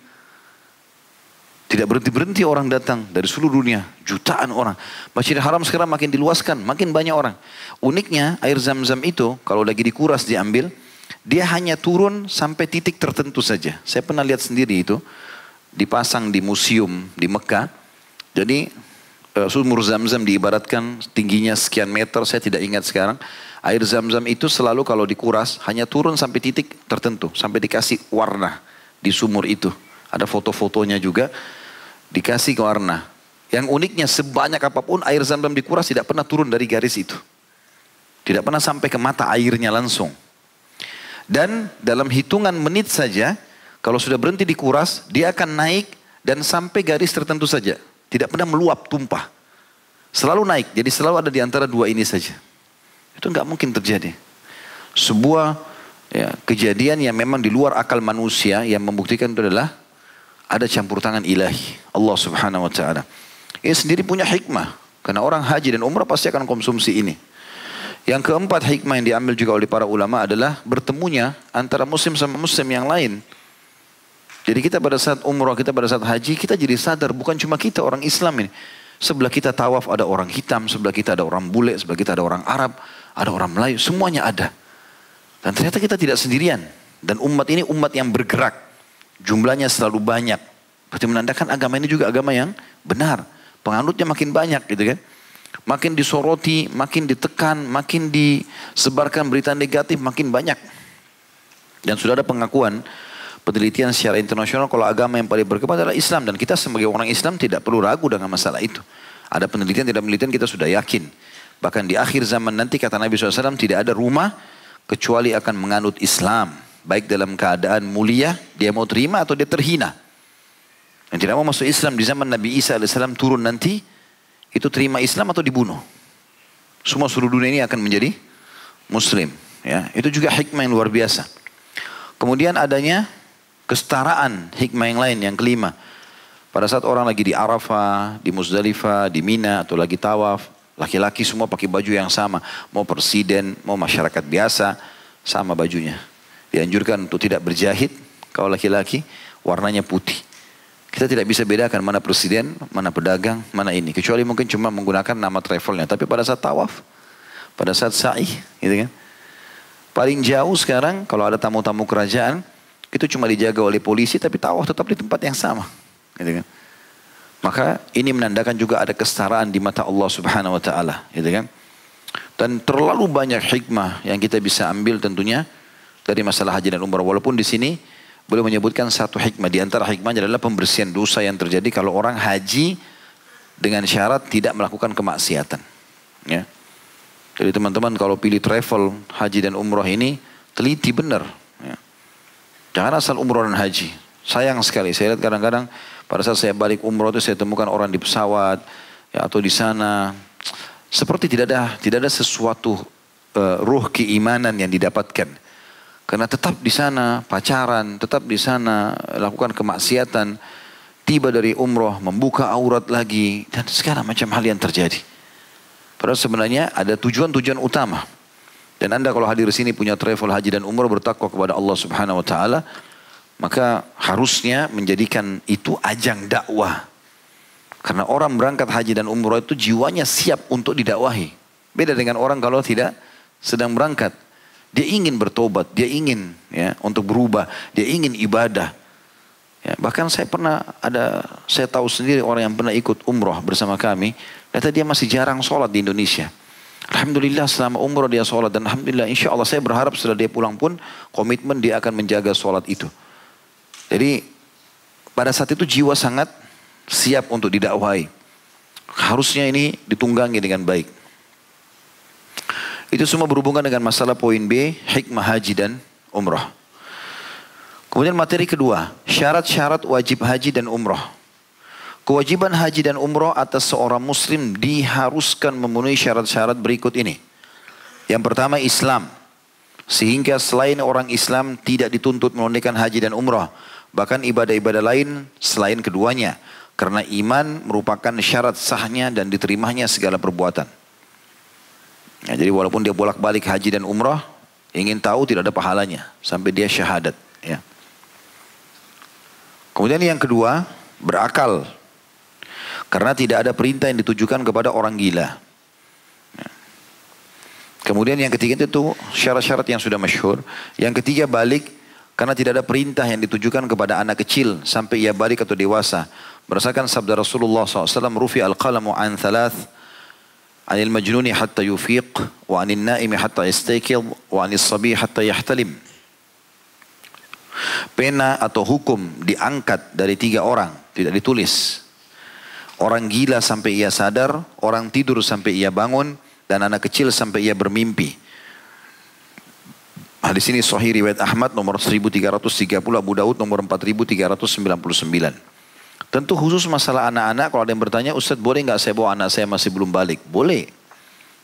[SPEAKER 1] Tidak berhenti-berhenti orang datang dari seluruh dunia. Jutaan orang. Masjidil Haram sekarang makin diluaskan, makin banyak orang. Uniknya air zam-zam itu kalau lagi dikuras diambil, dia hanya turun sampai titik tertentu saja. Saya pernah lihat sendiri itu. Dipasang di museum di Mekah. Jadi eh, sumur zam-zam diibaratkan tingginya sekian meter, saya tidak ingat sekarang. Air zam-zam itu selalu kalau dikuras hanya turun sampai titik tertentu. Sampai dikasih warna di sumur itu. Ada foto-fotonya juga dikasih warna. Yang uniknya sebanyak apa pun air zam-zam dikuras tidak pernah turun dari garis itu. Tidak pernah sampai ke mata airnya langsung. Dan dalam hitungan menit saja, kalau sudah berhenti dikuras, dia akan naik dan sampai garis tertentu saja. Tidak pernah meluap, tumpah. Selalu naik, jadi selalu ada di antara dua ini saja. Itu nggak mungkin terjadi. Sebuah ya, kejadian yang memang di luar akal manusia yang membuktikan itu adalah ada campur tangan ilahi Allah Subhanahu wa taala. Ini sendiri punya hikmah karena orang haji dan umrah pasti akan konsumsi ini. Yang keempat hikmah yang diambil juga oleh para ulama adalah bertemunya antara muslim sama muslim yang lain. Jadi kita pada saat umrah, kita pada saat haji, kita jadi sadar bukan cuma kita orang Islam ini. Sebelah kita tawaf ada orang hitam, sebelah kita ada orang bule, sebelah kita ada orang Arab ada orang Melayu, semuanya ada. Dan ternyata kita tidak sendirian. Dan umat ini umat yang bergerak. Jumlahnya selalu banyak. Berarti menandakan agama ini juga agama yang benar. Penganutnya makin banyak gitu kan. Makin disoroti, makin ditekan, makin disebarkan berita negatif, makin banyak. Dan sudah ada pengakuan penelitian secara internasional kalau agama yang paling berkembang adalah Islam. Dan kita sebagai orang Islam tidak perlu ragu dengan masalah itu. Ada penelitian, tidak penelitian kita sudah yakin. Bahkan di akhir zaman nanti kata Nabi SAW tidak ada rumah kecuali akan menganut Islam. Baik dalam keadaan mulia, dia mau terima atau dia terhina. Yang tidak mau masuk Islam di zaman Nabi Isa AS turun nanti, itu terima Islam atau dibunuh. Semua seluruh dunia ini akan menjadi Muslim. Ya, itu juga hikmah yang luar biasa. Kemudian adanya kesetaraan hikmah yang lain yang kelima. Pada saat orang lagi di Arafah, di Muzdalifah, di Mina atau lagi tawaf, Laki-laki semua pakai baju yang sama. Mau presiden, mau masyarakat biasa, sama bajunya. Dianjurkan untuk tidak berjahit. Kalau laki-laki, warnanya putih. Kita tidak bisa bedakan mana presiden, mana pedagang, mana ini. Kecuali mungkin cuma menggunakan nama travelnya. Tapi pada saat tawaf, pada saat sa'i, gitu kan. Paling jauh sekarang kalau ada tamu-tamu kerajaan, itu cuma dijaga oleh polisi tapi tawaf tetap di tempat yang sama. Gitu kan. Maka ini menandakan juga ada kesetaraan di mata Allah Subhanahu wa taala, gitu kan? Dan terlalu banyak hikmah yang kita bisa ambil tentunya dari masalah haji dan umrah. Walaupun di sini boleh menyebutkan satu hikmah. Di antara hikmahnya adalah pembersihan dosa yang terjadi kalau orang haji dengan syarat tidak melakukan kemaksiatan. Ya. Jadi teman-teman kalau pilih travel haji dan umroh ini teliti benar. Jangan asal umroh dan haji. Sayang sekali. Saya lihat kadang-kadang pada saat saya balik umroh itu saya temukan orang di pesawat ya, atau di sana seperti tidak ada tidak ada sesuatu uh, ruh keimanan yang didapatkan. Karena tetap di sana pacaran, tetap di sana lakukan kemaksiatan, tiba dari umroh membuka aurat lagi dan segala macam hal yang terjadi. Padahal sebenarnya ada tujuan-tujuan utama. Dan anda kalau hadir sini punya travel haji dan umrah bertakwa kepada Allah subhanahu wa ta'ala. Maka harusnya menjadikan itu ajang dakwah. Karena orang berangkat haji dan umrah itu jiwanya siap untuk didakwahi. Beda dengan orang kalau tidak sedang berangkat. Dia ingin bertobat, dia ingin ya untuk berubah, dia ingin ibadah. Ya, bahkan saya pernah ada, saya tahu sendiri orang yang pernah ikut umroh bersama kami. Ternyata dia masih jarang sholat di Indonesia. Alhamdulillah selama umroh dia sholat dan Alhamdulillah insya Allah saya berharap setelah dia pulang pun komitmen dia akan menjaga sholat itu. Jadi pada saat itu jiwa sangat siap untuk didakwahi. Harusnya ini ditunggangi dengan baik. Itu semua berhubungan dengan masalah poin B, hikmah haji dan umroh. Kemudian materi kedua, syarat-syarat wajib haji dan umroh. Kewajiban haji dan umroh atas seorang muslim diharuskan memenuhi syarat-syarat berikut ini. Yang pertama Islam. Sehingga selain orang Islam tidak dituntut menunaikan haji dan umroh. Bahkan ibadah-ibadah lain selain keduanya. Karena iman merupakan syarat sahnya dan diterimanya segala perbuatan. Ya, jadi walaupun dia bolak-balik haji dan umroh, ingin tahu tidak ada pahalanya. Sampai dia syahadat. Ya. Kemudian yang kedua, berakal. Karena tidak ada perintah yang ditujukan kepada orang gila. Ya. Kemudian yang ketiga itu syarat-syarat yang sudah masyhur. Yang ketiga balik karena tidak ada perintah yang ditujukan kepada anak kecil sampai ia balik atau dewasa. Berdasarkan sabda Rasulullah SAW, Rufi al-qalamu an thalath, anil majnuni hatta yufiq, wa anil naimi hatta istaykid, wa anil sabi hatta yahtalim. Pena atau hukum diangkat dari tiga orang, tidak ditulis. Orang gila sampai ia sadar, orang tidur sampai ia bangun, dan anak kecil sampai ia bermimpi. Hadis ini sahih riwayat Ahmad nomor 1330, Abu Daud nomor 4399. Tentu khusus masalah anak-anak, kalau ada yang bertanya, Ustaz boleh nggak saya bawa anak saya masih belum balik? Boleh.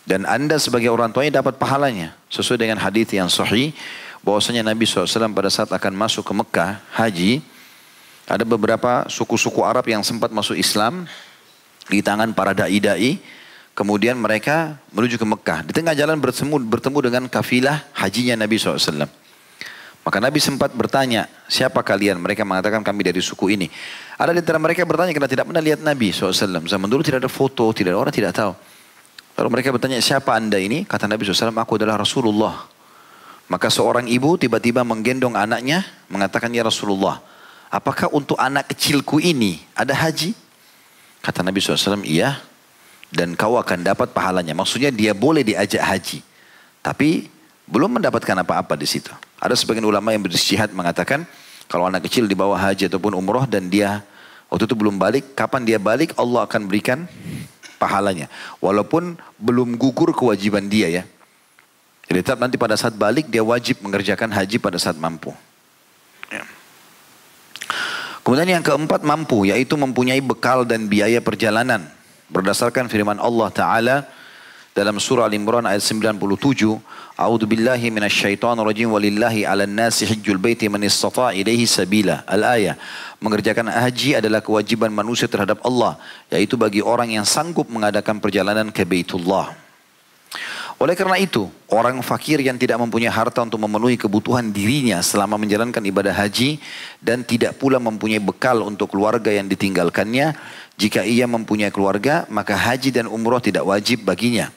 [SPEAKER 1] Dan anda sebagai orang tuanya dapat pahalanya. Sesuai dengan hadis yang sahih, bahwasanya Nabi SAW pada saat akan masuk ke Mekah haji ada beberapa suku-suku Arab yang sempat masuk Islam di tangan para dai-dai. Kemudian mereka menuju ke Mekah. Di tengah jalan bertemu, bertemu dengan kafilah hajinya Nabi SAW. Maka Nabi sempat bertanya siapa kalian? Mereka mengatakan kami dari suku ini. Ada di antara mereka bertanya karena tidak pernah lihat Nabi SAW? Zaman dulu tidak ada foto tidak ada orang tidak tahu. Lalu mereka bertanya siapa anda ini? Kata Nabi SAW, aku adalah Rasulullah. Maka seorang ibu tiba-tiba menggendong anaknya mengatakan ya Rasulullah apakah untuk anak kecilku ini ada haji? Kata Nabi SAW iya dan kau akan dapat pahalanya. Maksudnya dia boleh diajak haji. Tapi belum mendapatkan apa-apa di situ. Ada sebagian ulama yang bersyihat mengatakan kalau anak kecil dibawa haji ataupun umroh dan dia waktu itu belum balik, kapan dia balik Allah akan berikan pahalanya. Walaupun belum gugur kewajiban dia ya. Jadi tetap nanti pada saat balik dia wajib mengerjakan haji pada saat mampu. Kemudian yang keempat mampu yaitu mempunyai bekal dan biaya perjalanan. Berdasarkan firman Allah Ta'ala dalam surah Al-Imran ayat 97, A'udzu billahi minasyaitonir rajim walillahi 'alan nasi hajjul baiti man istata' ilaihi sabila. Al-ayah. Mengerjakan haji adalah kewajiban manusia terhadap Allah, yaitu bagi orang yang sanggup mengadakan perjalanan ke Baitullah. Oleh karena itu, orang fakir yang tidak mempunyai harta untuk memenuhi kebutuhan dirinya selama menjalankan ibadah haji dan tidak pula mempunyai bekal untuk keluarga yang ditinggalkannya, jika ia mempunyai keluarga, maka haji dan umroh tidak wajib baginya.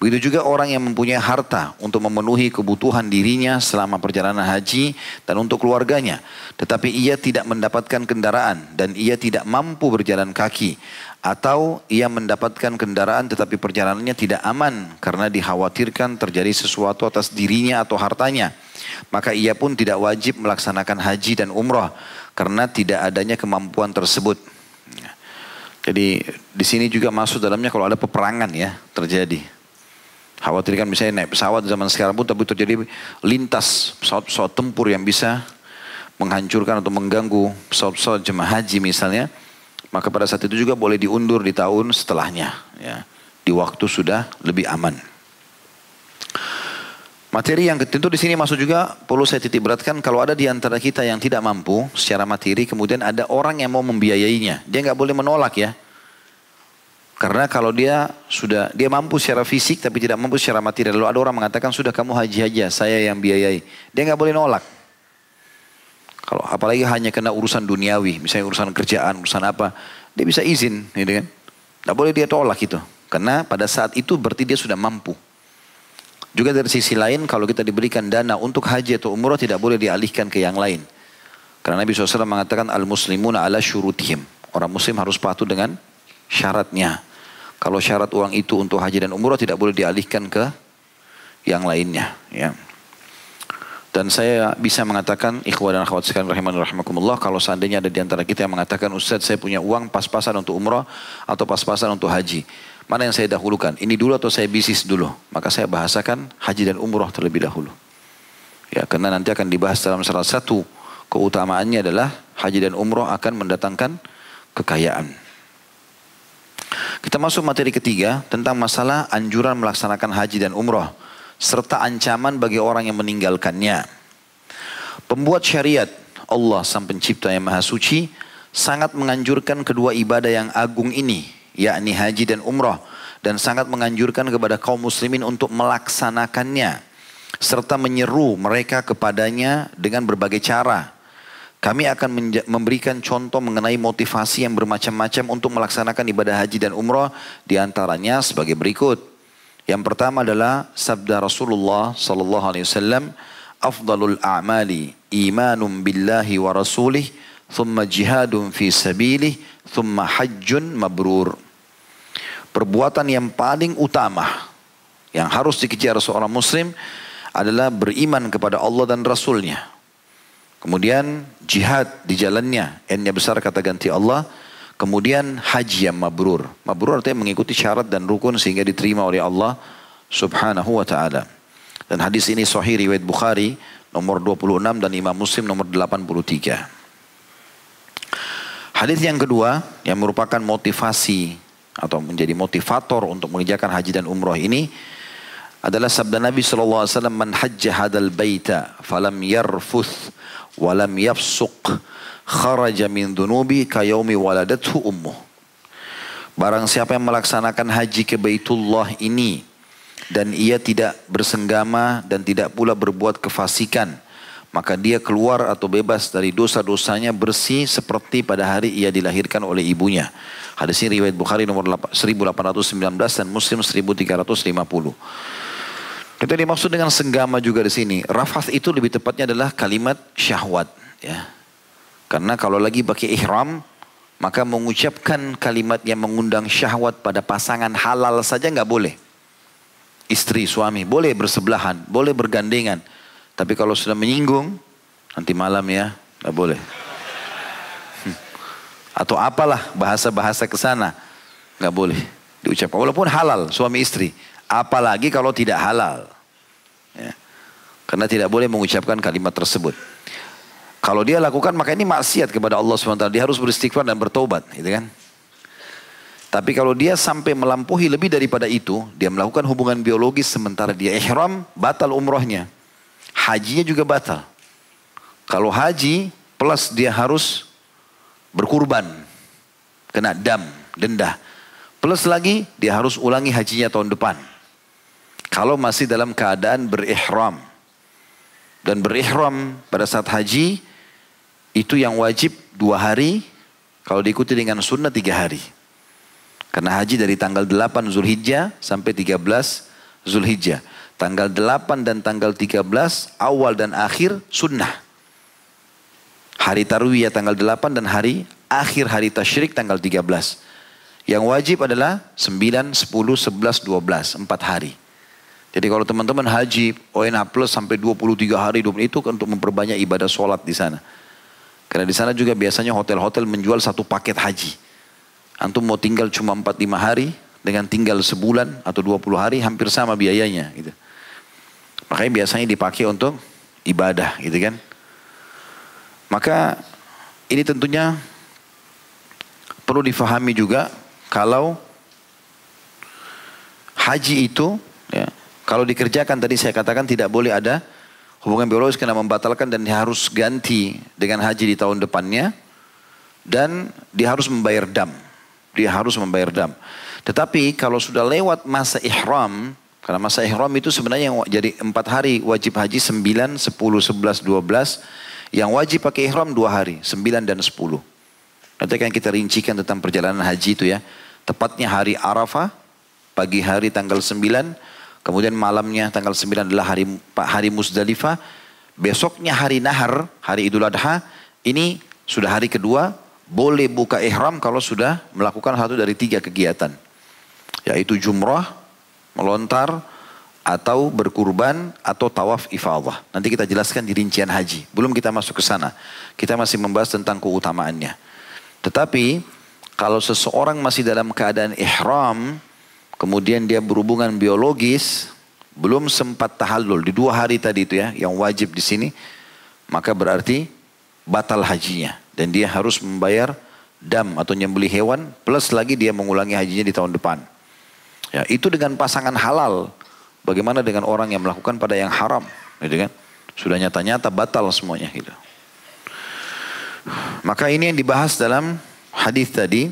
[SPEAKER 1] Begitu juga orang yang mempunyai harta untuk memenuhi kebutuhan dirinya selama perjalanan haji dan untuk keluarganya. Tetapi ia tidak mendapatkan kendaraan dan ia tidak mampu berjalan kaki atau ia mendapatkan kendaraan tetapi perjalanannya tidak aman karena dikhawatirkan terjadi sesuatu atas dirinya atau hartanya. Maka ia pun tidak wajib melaksanakan haji dan umrah karena tidak adanya kemampuan tersebut. Jadi di sini juga masuk dalamnya kalau ada peperangan ya terjadi. Khawatirkan misalnya naik pesawat zaman sekarang pun tapi terjadi lintas pesawat-pesawat tempur yang bisa menghancurkan atau mengganggu pesawat-pesawat jemaah haji misalnya maka pada saat itu juga boleh diundur di tahun setelahnya. Ya. Di waktu sudah lebih aman. Materi yang tentu di sini masuk juga perlu saya titik beratkan kalau ada di antara kita yang tidak mampu secara materi kemudian ada orang yang mau membiayainya dia nggak boleh menolak ya karena kalau dia sudah dia mampu secara fisik tapi tidak mampu secara materi lalu ada orang mengatakan sudah kamu haji aja saya yang biayai dia nggak boleh nolak kalau apalagi hanya kena urusan duniawi, misalnya urusan kerjaan, urusan apa, dia bisa izin, gitu kan? Tidak boleh dia tolak itu, karena pada saat itu berarti dia sudah mampu. Juga dari sisi lain, kalau kita diberikan dana untuk haji atau umrah tidak boleh dialihkan ke yang lain. Karena Nabi SAW mengatakan al-muslimuna ala syurutihim. Orang muslim harus patuh dengan syaratnya. Kalau syarat uang itu untuk haji dan umrah tidak boleh dialihkan ke yang lainnya. Ya. Dan saya bisa mengatakan ikhwah dan akhwat sekalian rahiman rahimakumullah kalau seandainya ada di antara kita yang mengatakan Ustaz saya punya uang pas-pasan untuk umrah atau pas-pasan untuk haji. Mana yang saya dahulukan? Ini dulu atau saya bisnis dulu? Maka saya bahasakan haji dan umrah terlebih dahulu. Ya, karena nanti akan dibahas dalam salah satu keutamaannya adalah haji dan umrah akan mendatangkan kekayaan. Kita masuk materi ketiga tentang masalah anjuran melaksanakan haji dan umrah serta ancaman bagi orang yang meninggalkannya. Pembuat syariat Allah sang pencipta yang maha suci sangat menganjurkan kedua ibadah yang agung ini yakni haji dan umrah dan sangat menganjurkan kepada kaum muslimin untuk melaksanakannya serta menyeru mereka kepadanya dengan berbagai cara. Kami akan memberikan contoh mengenai motivasi yang bermacam-macam untuk melaksanakan ibadah haji dan umrah di antaranya sebagai berikut. Yang pertama adalah sabda Rasulullah sallallahu alaihi wasallam, "Afdalul a'mali imanun billahi wa rasulih, thumma jihadun fi sabilih, thumma hajjun mabrur." Perbuatan yang paling utama yang harus dikejar seorang muslim adalah beriman kepada Allah dan Rasulnya. Kemudian jihad di jalannya, n besar kata ganti Allah, Kemudian haji yang mabrur. Mabrur artinya mengikuti syarat dan rukun sehingga diterima oleh Allah subhanahu wa ta'ala. Dan hadis ini sahih riwayat Bukhari nomor 26 dan Imam Muslim nomor 83. Hadis yang kedua yang merupakan motivasi atau menjadi motivator untuk mengerjakan haji dan umrah ini adalah sabda Nabi SAW man hajja hadal baita falam yarfuth walam yafsuq kharaja min dunubi kayaumi waladathu ummuh. Barang siapa yang melaksanakan haji ke Baitullah ini dan ia tidak bersenggama dan tidak pula berbuat kefasikan, maka dia keluar atau bebas dari dosa-dosanya bersih seperti pada hari ia dilahirkan oleh ibunya. Hadis ini riwayat Bukhari nomor 1819 dan Muslim 1350. Kita dimaksud dengan senggama juga di sini. Rafas itu lebih tepatnya adalah kalimat syahwat. Ya. Karena kalau lagi pakai ihram, maka mengucapkan kalimat yang mengundang syahwat pada pasangan halal saja nggak boleh. Istri, suami, boleh bersebelahan, boleh bergandengan. Tapi kalau sudah menyinggung, nanti malam ya, nggak boleh. Hmm. Atau apalah bahasa-bahasa ke sana, nggak boleh diucapkan. Walaupun halal suami istri, apalagi kalau tidak halal. Ya. Karena tidak boleh mengucapkan kalimat tersebut. Kalau dia lakukan maka ini maksiat kepada Allah SWT. Dia harus beristighfar dan bertobat. Gitu kan? Tapi kalau dia sampai melampaui lebih daripada itu, dia melakukan hubungan biologis sementara dia ihram, batal umrohnya. Hajinya juga batal. Kalau haji plus dia harus berkurban, kena dam, denda. Plus lagi dia harus ulangi hajinya tahun depan. Kalau masih dalam keadaan berihram. Dan berihram pada saat haji itu yang wajib dua hari, kalau diikuti dengan sunnah tiga hari. Karena haji dari tanggal 8 Zulhijjah sampai 13 Zulhijjah. Tanggal 8 dan tanggal 13 awal dan akhir sunnah. Hari Tarwiyah tanggal 8 dan hari akhir hari tasyrik tanggal 13. Yang wajib adalah 9, 10, 11, 12. 4 hari. Jadi kalau teman-teman haji ONH plus sampai 23 hari 20 itu untuk memperbanyak ibadah sholat di sana. Karena di sana juga biasanya hotel-hotel menjual satu paket haji. Antum mau tinggal cuma 4-5 hari dengan tinggal sebulan atau 20 hari hampir sama biayanya gitu. Makanya biasanya dipakai untuk ibadah gitu kan. Maka ini tentunya perlu difahami juga kalau haji itu ya, kalau dikerjakan tadi saya katakan tidak boleh ada hubungan biologis karena membatalkan dan harus ganti dengan haji di tahun depannya dan dia harus membayar dam dia harus membayar dam. Tetapi kalau sudah lewat masa ihram, karena masa ihram itu sebenarnya yang jadi empat hari wajib haji sembilan, sepuluh, sebelas, dua belas. Yang wajib pakai ihram dua hari, sembilan dan sepuluh. Nanti akan kita rincikan tentang perjalanan haji itu ya. Tepatnya hari Arafah, pagi hari tanggal sembilan, kemudian malamnya tanggal sembilan adalah hari hari Musdalifah, besoknya hari Nahar, hari Idul Adha, ini sudah hari kedua, boleh buka ihram kalau sudah melakukan satu dari tiga kegiatan. Yaitu jumrah, melontar, atau berkurban, atau tawaf ifadah. Nanti kita jelaskan di rincian haji. Belum kita masuk ke sana. Kita masih membahas tentang keutamaannya. Tetapi kalau seseorang masih dalam keadaan ihram, kemudian dia berhubungan biologis, belum sempat tahallul di dua hari tadi itu ya, yang wajib di sini, maka berarti batal hajinya dan dia harus membayar dam atau nyembeli hewan plus lagi dia mengulangi hajinya di tahun depan. Ya, itu dengan pasangan halal. Bagaimana dengan orang yang melakukan pada yang haram, gitu kan? Sudah nyata-nyata batal semuanya gitu. Maka ini yang dibahas dalam hadis tadi.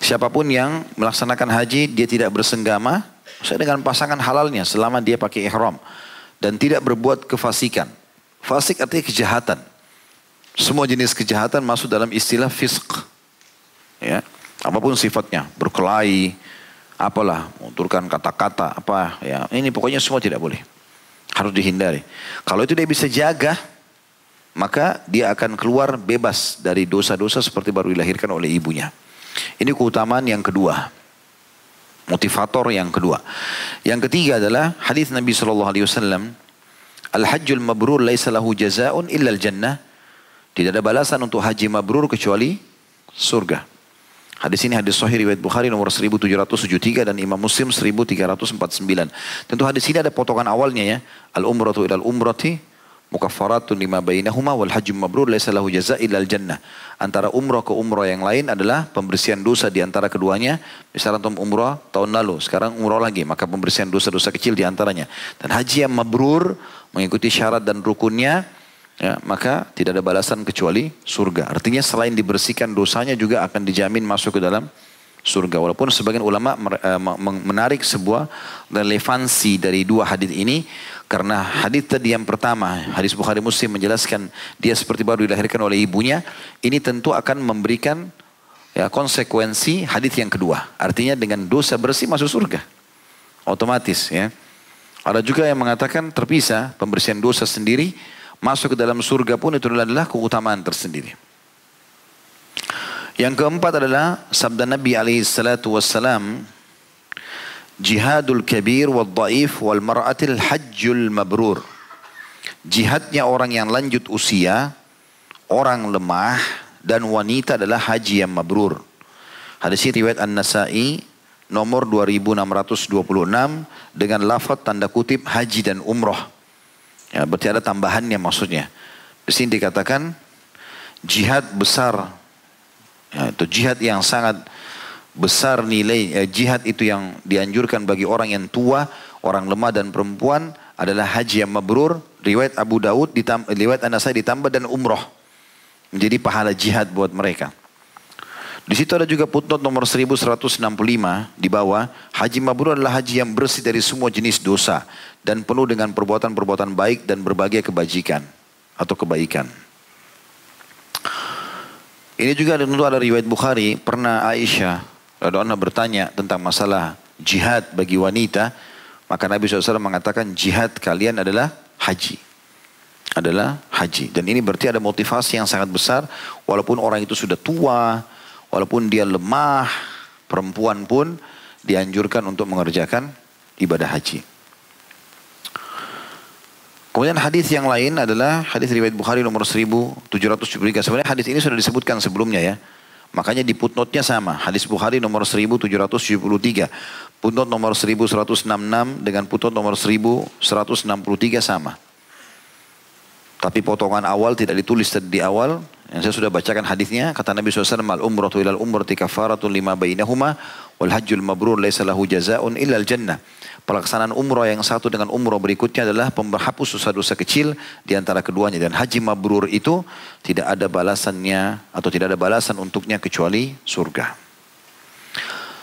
[SPEAKER 1] Siapa pun yang melaksanakan haji dia tidak bersenggama, saya dengan pasangan halalnya selama dia pakai ihram dan tidak berbuat kefasikan. Fasik artinya kejahatan. Semua jenis kejahatan masuk dalam istilah fisk. Ya, apa pun sifatnya, berkelahi, apalah, menguturkan kata-kata, apa ya. Ini pokoknya semua tidak boleh. Harus dihindari. Kalau itu dia bisa jaga, maka dia akan keluar bebas dari dosa-dosa seperti baru dilahirkan oleh ibunya. Ini keutamaan yang kedua. Motivator yang kedua. Yang ketiga adalah hadis Nabi sallallahu alaihi wasallam, "Al-hajjul mabrur laisa lahu jazaa'un illa al-jannah." Tidak ada balasan untuk haji mabrur kecuali surga. Hadis ini hadis sahih riwayat Bukhari nomor 1773 dan Imam Muslim 1349. Tentu hadis ini ada potongan awalnya ya. Al umratu ilal umrati mukaffaratun lima bainahuma wal hajjum mabrur laisa lahu jaza illa al jannah. Antara umrah ke umrah yang lain adalah pembersihan dosa di antara keduanya. Misalnya untuk umrah tahun lalu, sekarang umrah lagi, maka pembersihan dosa-dosa kecil di antaranya. Dan haji yang mabrur mengikuti syarat dan rukunnya ya, maka tidak ada balasan kecuali surga. Artinya selain dibersihkan dosanya juga akan dijamin masuk ke dalam surga. Walaupun sebagian ulama eh, menarik sebuah relevansi dari dua hadis ini karena hadis tadi yang pertama, hadis Bukhari Muslim menjelaskan dia seperti baru dilahirkan oleh ibunya, ini tentu akan memberikan ya konsekuensi hadis yang kedua. Artinya dengan dosa bersih masuk surga. Otomatis ya. Ada juga yang mengatakan terpisah pembersihan dosa sendiri masuk ke dalam surga pun itu adalah keutamaan tersendiri. Yang keempat adalah sabda Nabi alaihi salatu wassalam jihadul kabir wal dhaif wal mar'atil hajjul mabrur. Jihadnya orang yang lanjut usia, orang lemah dan wanita adalah haji yang mabrur. Hadis riwayat An-Nasa'i nomor 2626 dengan lafaz tanda kutip haji dan umrah. Ya, berarti ada tambahannya maksudnya. Di sini dikatakan jihad besar. Ya, jihad yang sangat besar nilai eh, jihad itu yang dianjurkan bagi orang yang tua, orang lemah dan perempuan adalah haji yang mabrur, riwayat Abu Daud, riwayat An-Nasai ditambah dan umroh. Menjadi pahala jihad buat mereka. Di situ ada juga putnot nomor 1165 di bawah. Haji mabrur adalah haji yang bersih dari semua jenis dosa. Dan penuh dengan perbuatan-perbuatan baik dan berbagai kebajikan. Atau kebaikan. Ini juga ada riwayat Bukhari. Pernah Aisyah Radhiallahu bertanya tentang masalah jihad bagi wanita. Maka Nabi SAW mengatakan jihad kalian adalah haji. Adalah haji. Dan ini berarti ada motivasi yang sangat besar. Walaupun orang itu sudah tua, Walaupun dia lemah, perempuan pun dianjurkan untuk mengerjakan ibadah haji. Kemudian hadis yang lain adalah hadis riwayat Bukhari nomor 1773. Sebenarnya hadis ini sudah disebutkan sebelumnya ya. Makanya di footnote-nya sama. Hadis Bukhari nomor 1773. Footnote nomor 1166 dengan footnote nomor 1163 sama. Tapi potongan awal tidak ditulis di awal. Yang saya sudah bacakan hadisnya. Kata Nabi SAW, Al umratu ilal umrati kafaratun lima bainahuma. Wal hajjul mabrur laisa lahu illal jannah. Pelaksanaan umrah yang satu dengan umrah berikutnya adalah pemberhapus dosa-dosa kecil di antara keduanya. Dan haji mabrur itu tidak ada balasannya atau tidak ada balasan untuknya kecuali surga.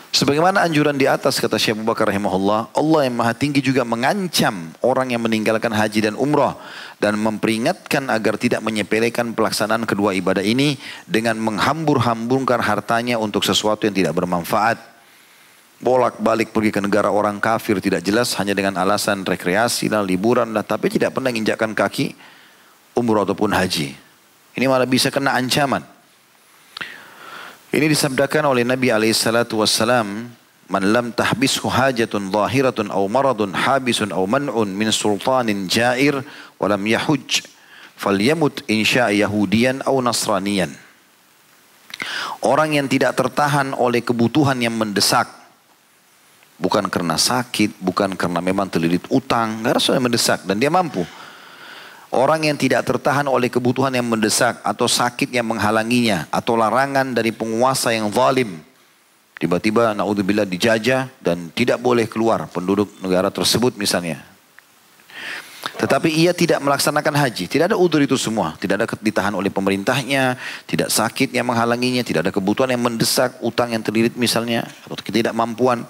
[SPEAKER 1] Sebagaimana anjuran di atas kata Syekh Abu Bakar rahimahullah, Allah yang maha tinggi juga mengancam orang yang meninggalkan haji dan umrah dan memperingatkan agar tidak menyepelekan pelaksanaan kedua ibadah ini dengan menghambur-hamburkan hartanya untuk sesuatu yang tidak bermanfaat. Bolak-balik pergi ke negara orang kafir tidak jelas hanya dengan alasan rekreasi dan liburan lah, tapi tidak pernah menginjakkan kaki umrah ataupun haji. Ini malah bisa kena ancaman. Ini disabdakan oleh Nabi alaihissalatu wassalam, "Man lam tahbishu hajatun zahiratun aw maradun habisun aw man'un min sultanin jair wa lam yahuj falyamut insya yahudiyan aw nasraniyan." Orang yang tidak tertahan oleh kebutuhan yang mendesak bukan karena sakit, bukan karena memang terlilit utang, harus yang mendesak dan dia mampu. Orang yang tidak tertahan oleh kebutuhan yang mendesak atau sakit yang menghalanginya atau larangan dari penguasa yang zalim. Tiba-tiba naudzubillah dijajah dan tidak boleh keluar penduduk negara tersebut misalnya. Tetapi ia tidak melaksanakan haji. Tidak ada udur itu semua. Tidak ada ditahan oleh pemerintahnya. Tidak sakit yang menghalanginya. Tidak ada kebutuhan yang mendesak. Utang yang terlilit misalnya. Atau ketidakmampuan.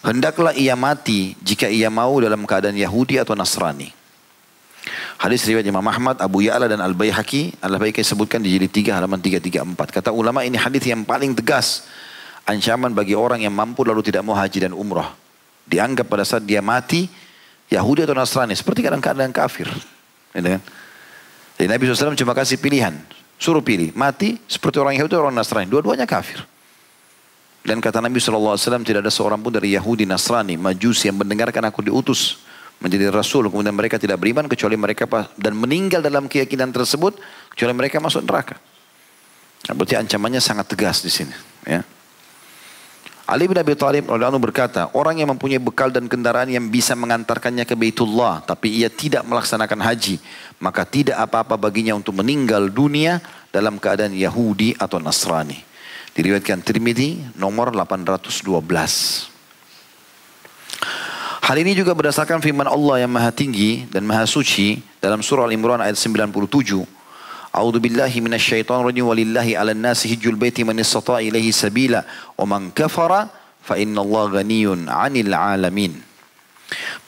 [SPEAKER 1] Hendaklah ia mati jika ia mau dalam keadaan Yahudi atau Nasrani. Hadis riwayat Imam Ahmad, Abu Ya'la dan Al-Baihaqi, Al-Baihaqi sebutkan di jilid 3 halaman 334. Kata ulama ini hadis yang paling tegas. Ancaman bagi orang yang mampu lalu tidak mau haji dan umrah. Dianggap pada saat dia mati, Yahudi atau Nasrani. Seperti kadang-kadang kafir. Gitu kan? Jadi Nabi SAW cuma kasih pilihan. Suruh pilih. Mati seperti orang Yahudi atau orang Nasrani. Dua-duanya kafir. Dan kata Nabi SAW tidak ada seorang pun dari Yahudi, Nasrani, Majusi yang mendengarkan aku diutus menjadi rasul kemudian mereka tidak beriman kecuali mereka dan meninggal dalam keyakinan tersebut kecuali mereka masuk neraka. Nah, berarti ancamannya sangat tegas di sini. Ya. Ali bin Abi Thalib radhiyallahu berkata, orang yang mempunyai bekal dan kendaraan yang bisa mengantarkannya ke Baitullah, tapi ia tidak melaksanakan haji, maka tidak apa-apa baginya untuk meninggal dunia dalam keadaan Yahudi atau Nasrani. Diriwayatkan Tirmidzi nomor 812. Hal ini juga berdasarkan firman Allah yang maha tinggi dan maha suci dalam surah Al-Imran ayat 97. A'udzu billahi minasyaitonir rajim walillahi 'alan nasi hijjul baiti man istata'a ilaihi sabila wa man kafara fa innallaha ghaniyun 'anil 'alamin.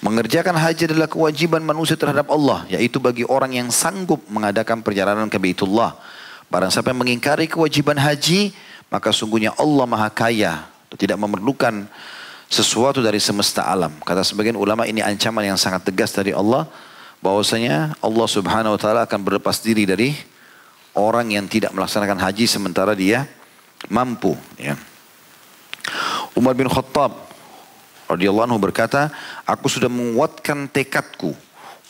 [SPEAKER 1] Mengerjakan haji adalah kewajiban manusia terhadap Allah, yaitu bagi orang yang sanggup mengadakan perjalanan ke Baitullah. Barang siapa yang mengingkari kewajiban haji, maka sungguhnya Allah Maha Kaya, tidak memerlukan sesuatu dari semesta alam. Kata sebagian ulama ini ancaman yang sangat tegas dari Allah bahwasanya Allah Subhanahu wa taala akan berlepas diri dari orang yang tidak melaksanakan haji sementara dia mampu ya. Umar bin Khattab radhiyallahu anhu berkata, "Aku sudah menguatkan tekadku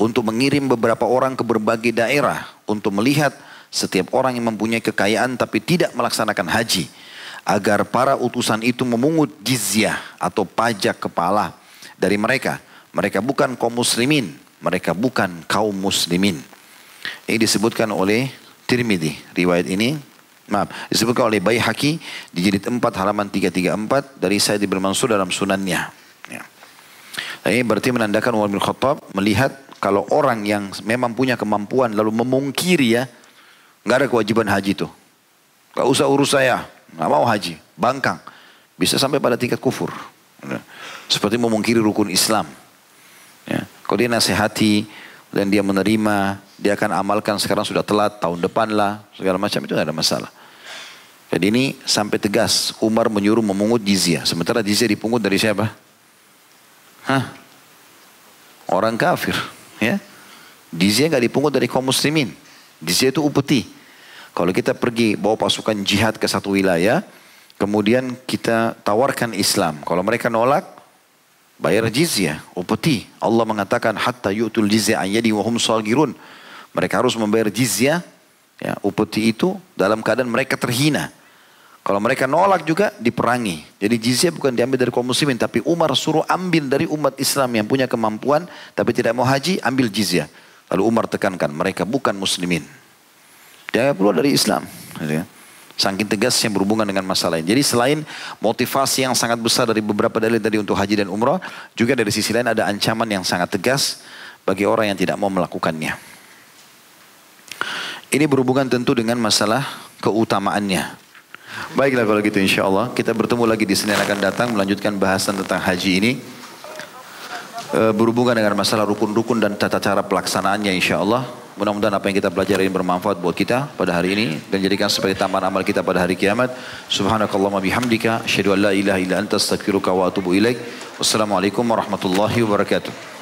[SPEAKER 1] untuk mengirim beberapa orang ke berbagai daerah untuk melihat setiap orang yang mempunyai kekayaan tapi tidak melaksanakan haji." Agar para utusan itu memungut jizyah atau pajak kepala dari mereka. Mereka bukan kaum muslimin, mereka bukan kaum muslimin. Ini disebutkan oleh Tirmidzi riwayat ini Maaf, disebutkan oleh Baihaqi di jilid 4 halaman 334 dari Said bin Mansur dalam sunannya. Ya. Ini berarti menandakan Umar bin Khattab melihat kalau orang yang memang punya kemampuan lalu memungkiri ya, nggak ada kewajiban haji itu. Gak usah urus saya, nggak mau haji, bangkang. Bisa sampai pada tingkat kufur. Ya. Seperti memungkiri rukun Islam. Ya. Kalau dia nasihati dan dia menerima, dia akan amalkan sekarang sudah telat, tahun depan lah, segala macam itu tidak ada masalah. Jadi ini sampai tegas Umar menyuruh memungut jizyah. Sementara jizyah dipungut dari siapa? Hah? Orang kafir. Ya? Jizyah nggak dipungut dari kaum muslimin. Jizyah itu upeti. Kalau kita pergi bawa pasukan jihad ke satu wilayah, kemudian kita tawarkan Islam. Kalau mereka nolak, bayar jizyah, upeti. Allah mengatakan hatta yu'tul jizyah an yadi wa hum sagirun. Mereka harus membayar jizyah, ya, upeti itu dalam keadaan mereka terhina. Kalau mereka nolak juga diperangi. Jadi jizyah bukan diambil dari kaum muslimin. Tapi Umar suruh ambil dari umat Islam yang punya kemampuan. Tapi tidak mau haji, ambil jizyah. Lalu Umar tekankan, mereka bukan muslimin. Dia keluar dari Islam. Gitu ya. Saking tegasnya berhubungan dengan masalah ini. Jadi selain motivasi yang sangat besar dari beberapa dalil tadi untuk haji dan umrah. Juga dari sisi lain ada ancaman yang sangat tegas bagi orang yang tidak mau melakukannya. Ini berhubungan tentu dengan masalah keutamaannya. Baiklah kalau gitu insya Allah. Kita bertemu lagi di Senin akan datang melanjutkan bahasan tentang haji ini. E, berhubungan dengan masalah rukun-rukun dan tata cara pelaksanaannya insya Allah. Mudah-mudahan apa yang kita pelajari ini bermanfaat buat kita pada hari ini dan jadikan sebagai tambahan amal kita pada hari kiamat. Subhanakallahumma bihamdika asyhadu an la ilaha illa anta astaghfiruka wa atubu ilaik. Wassalamualaikum warahmatullahi wabarakatuh.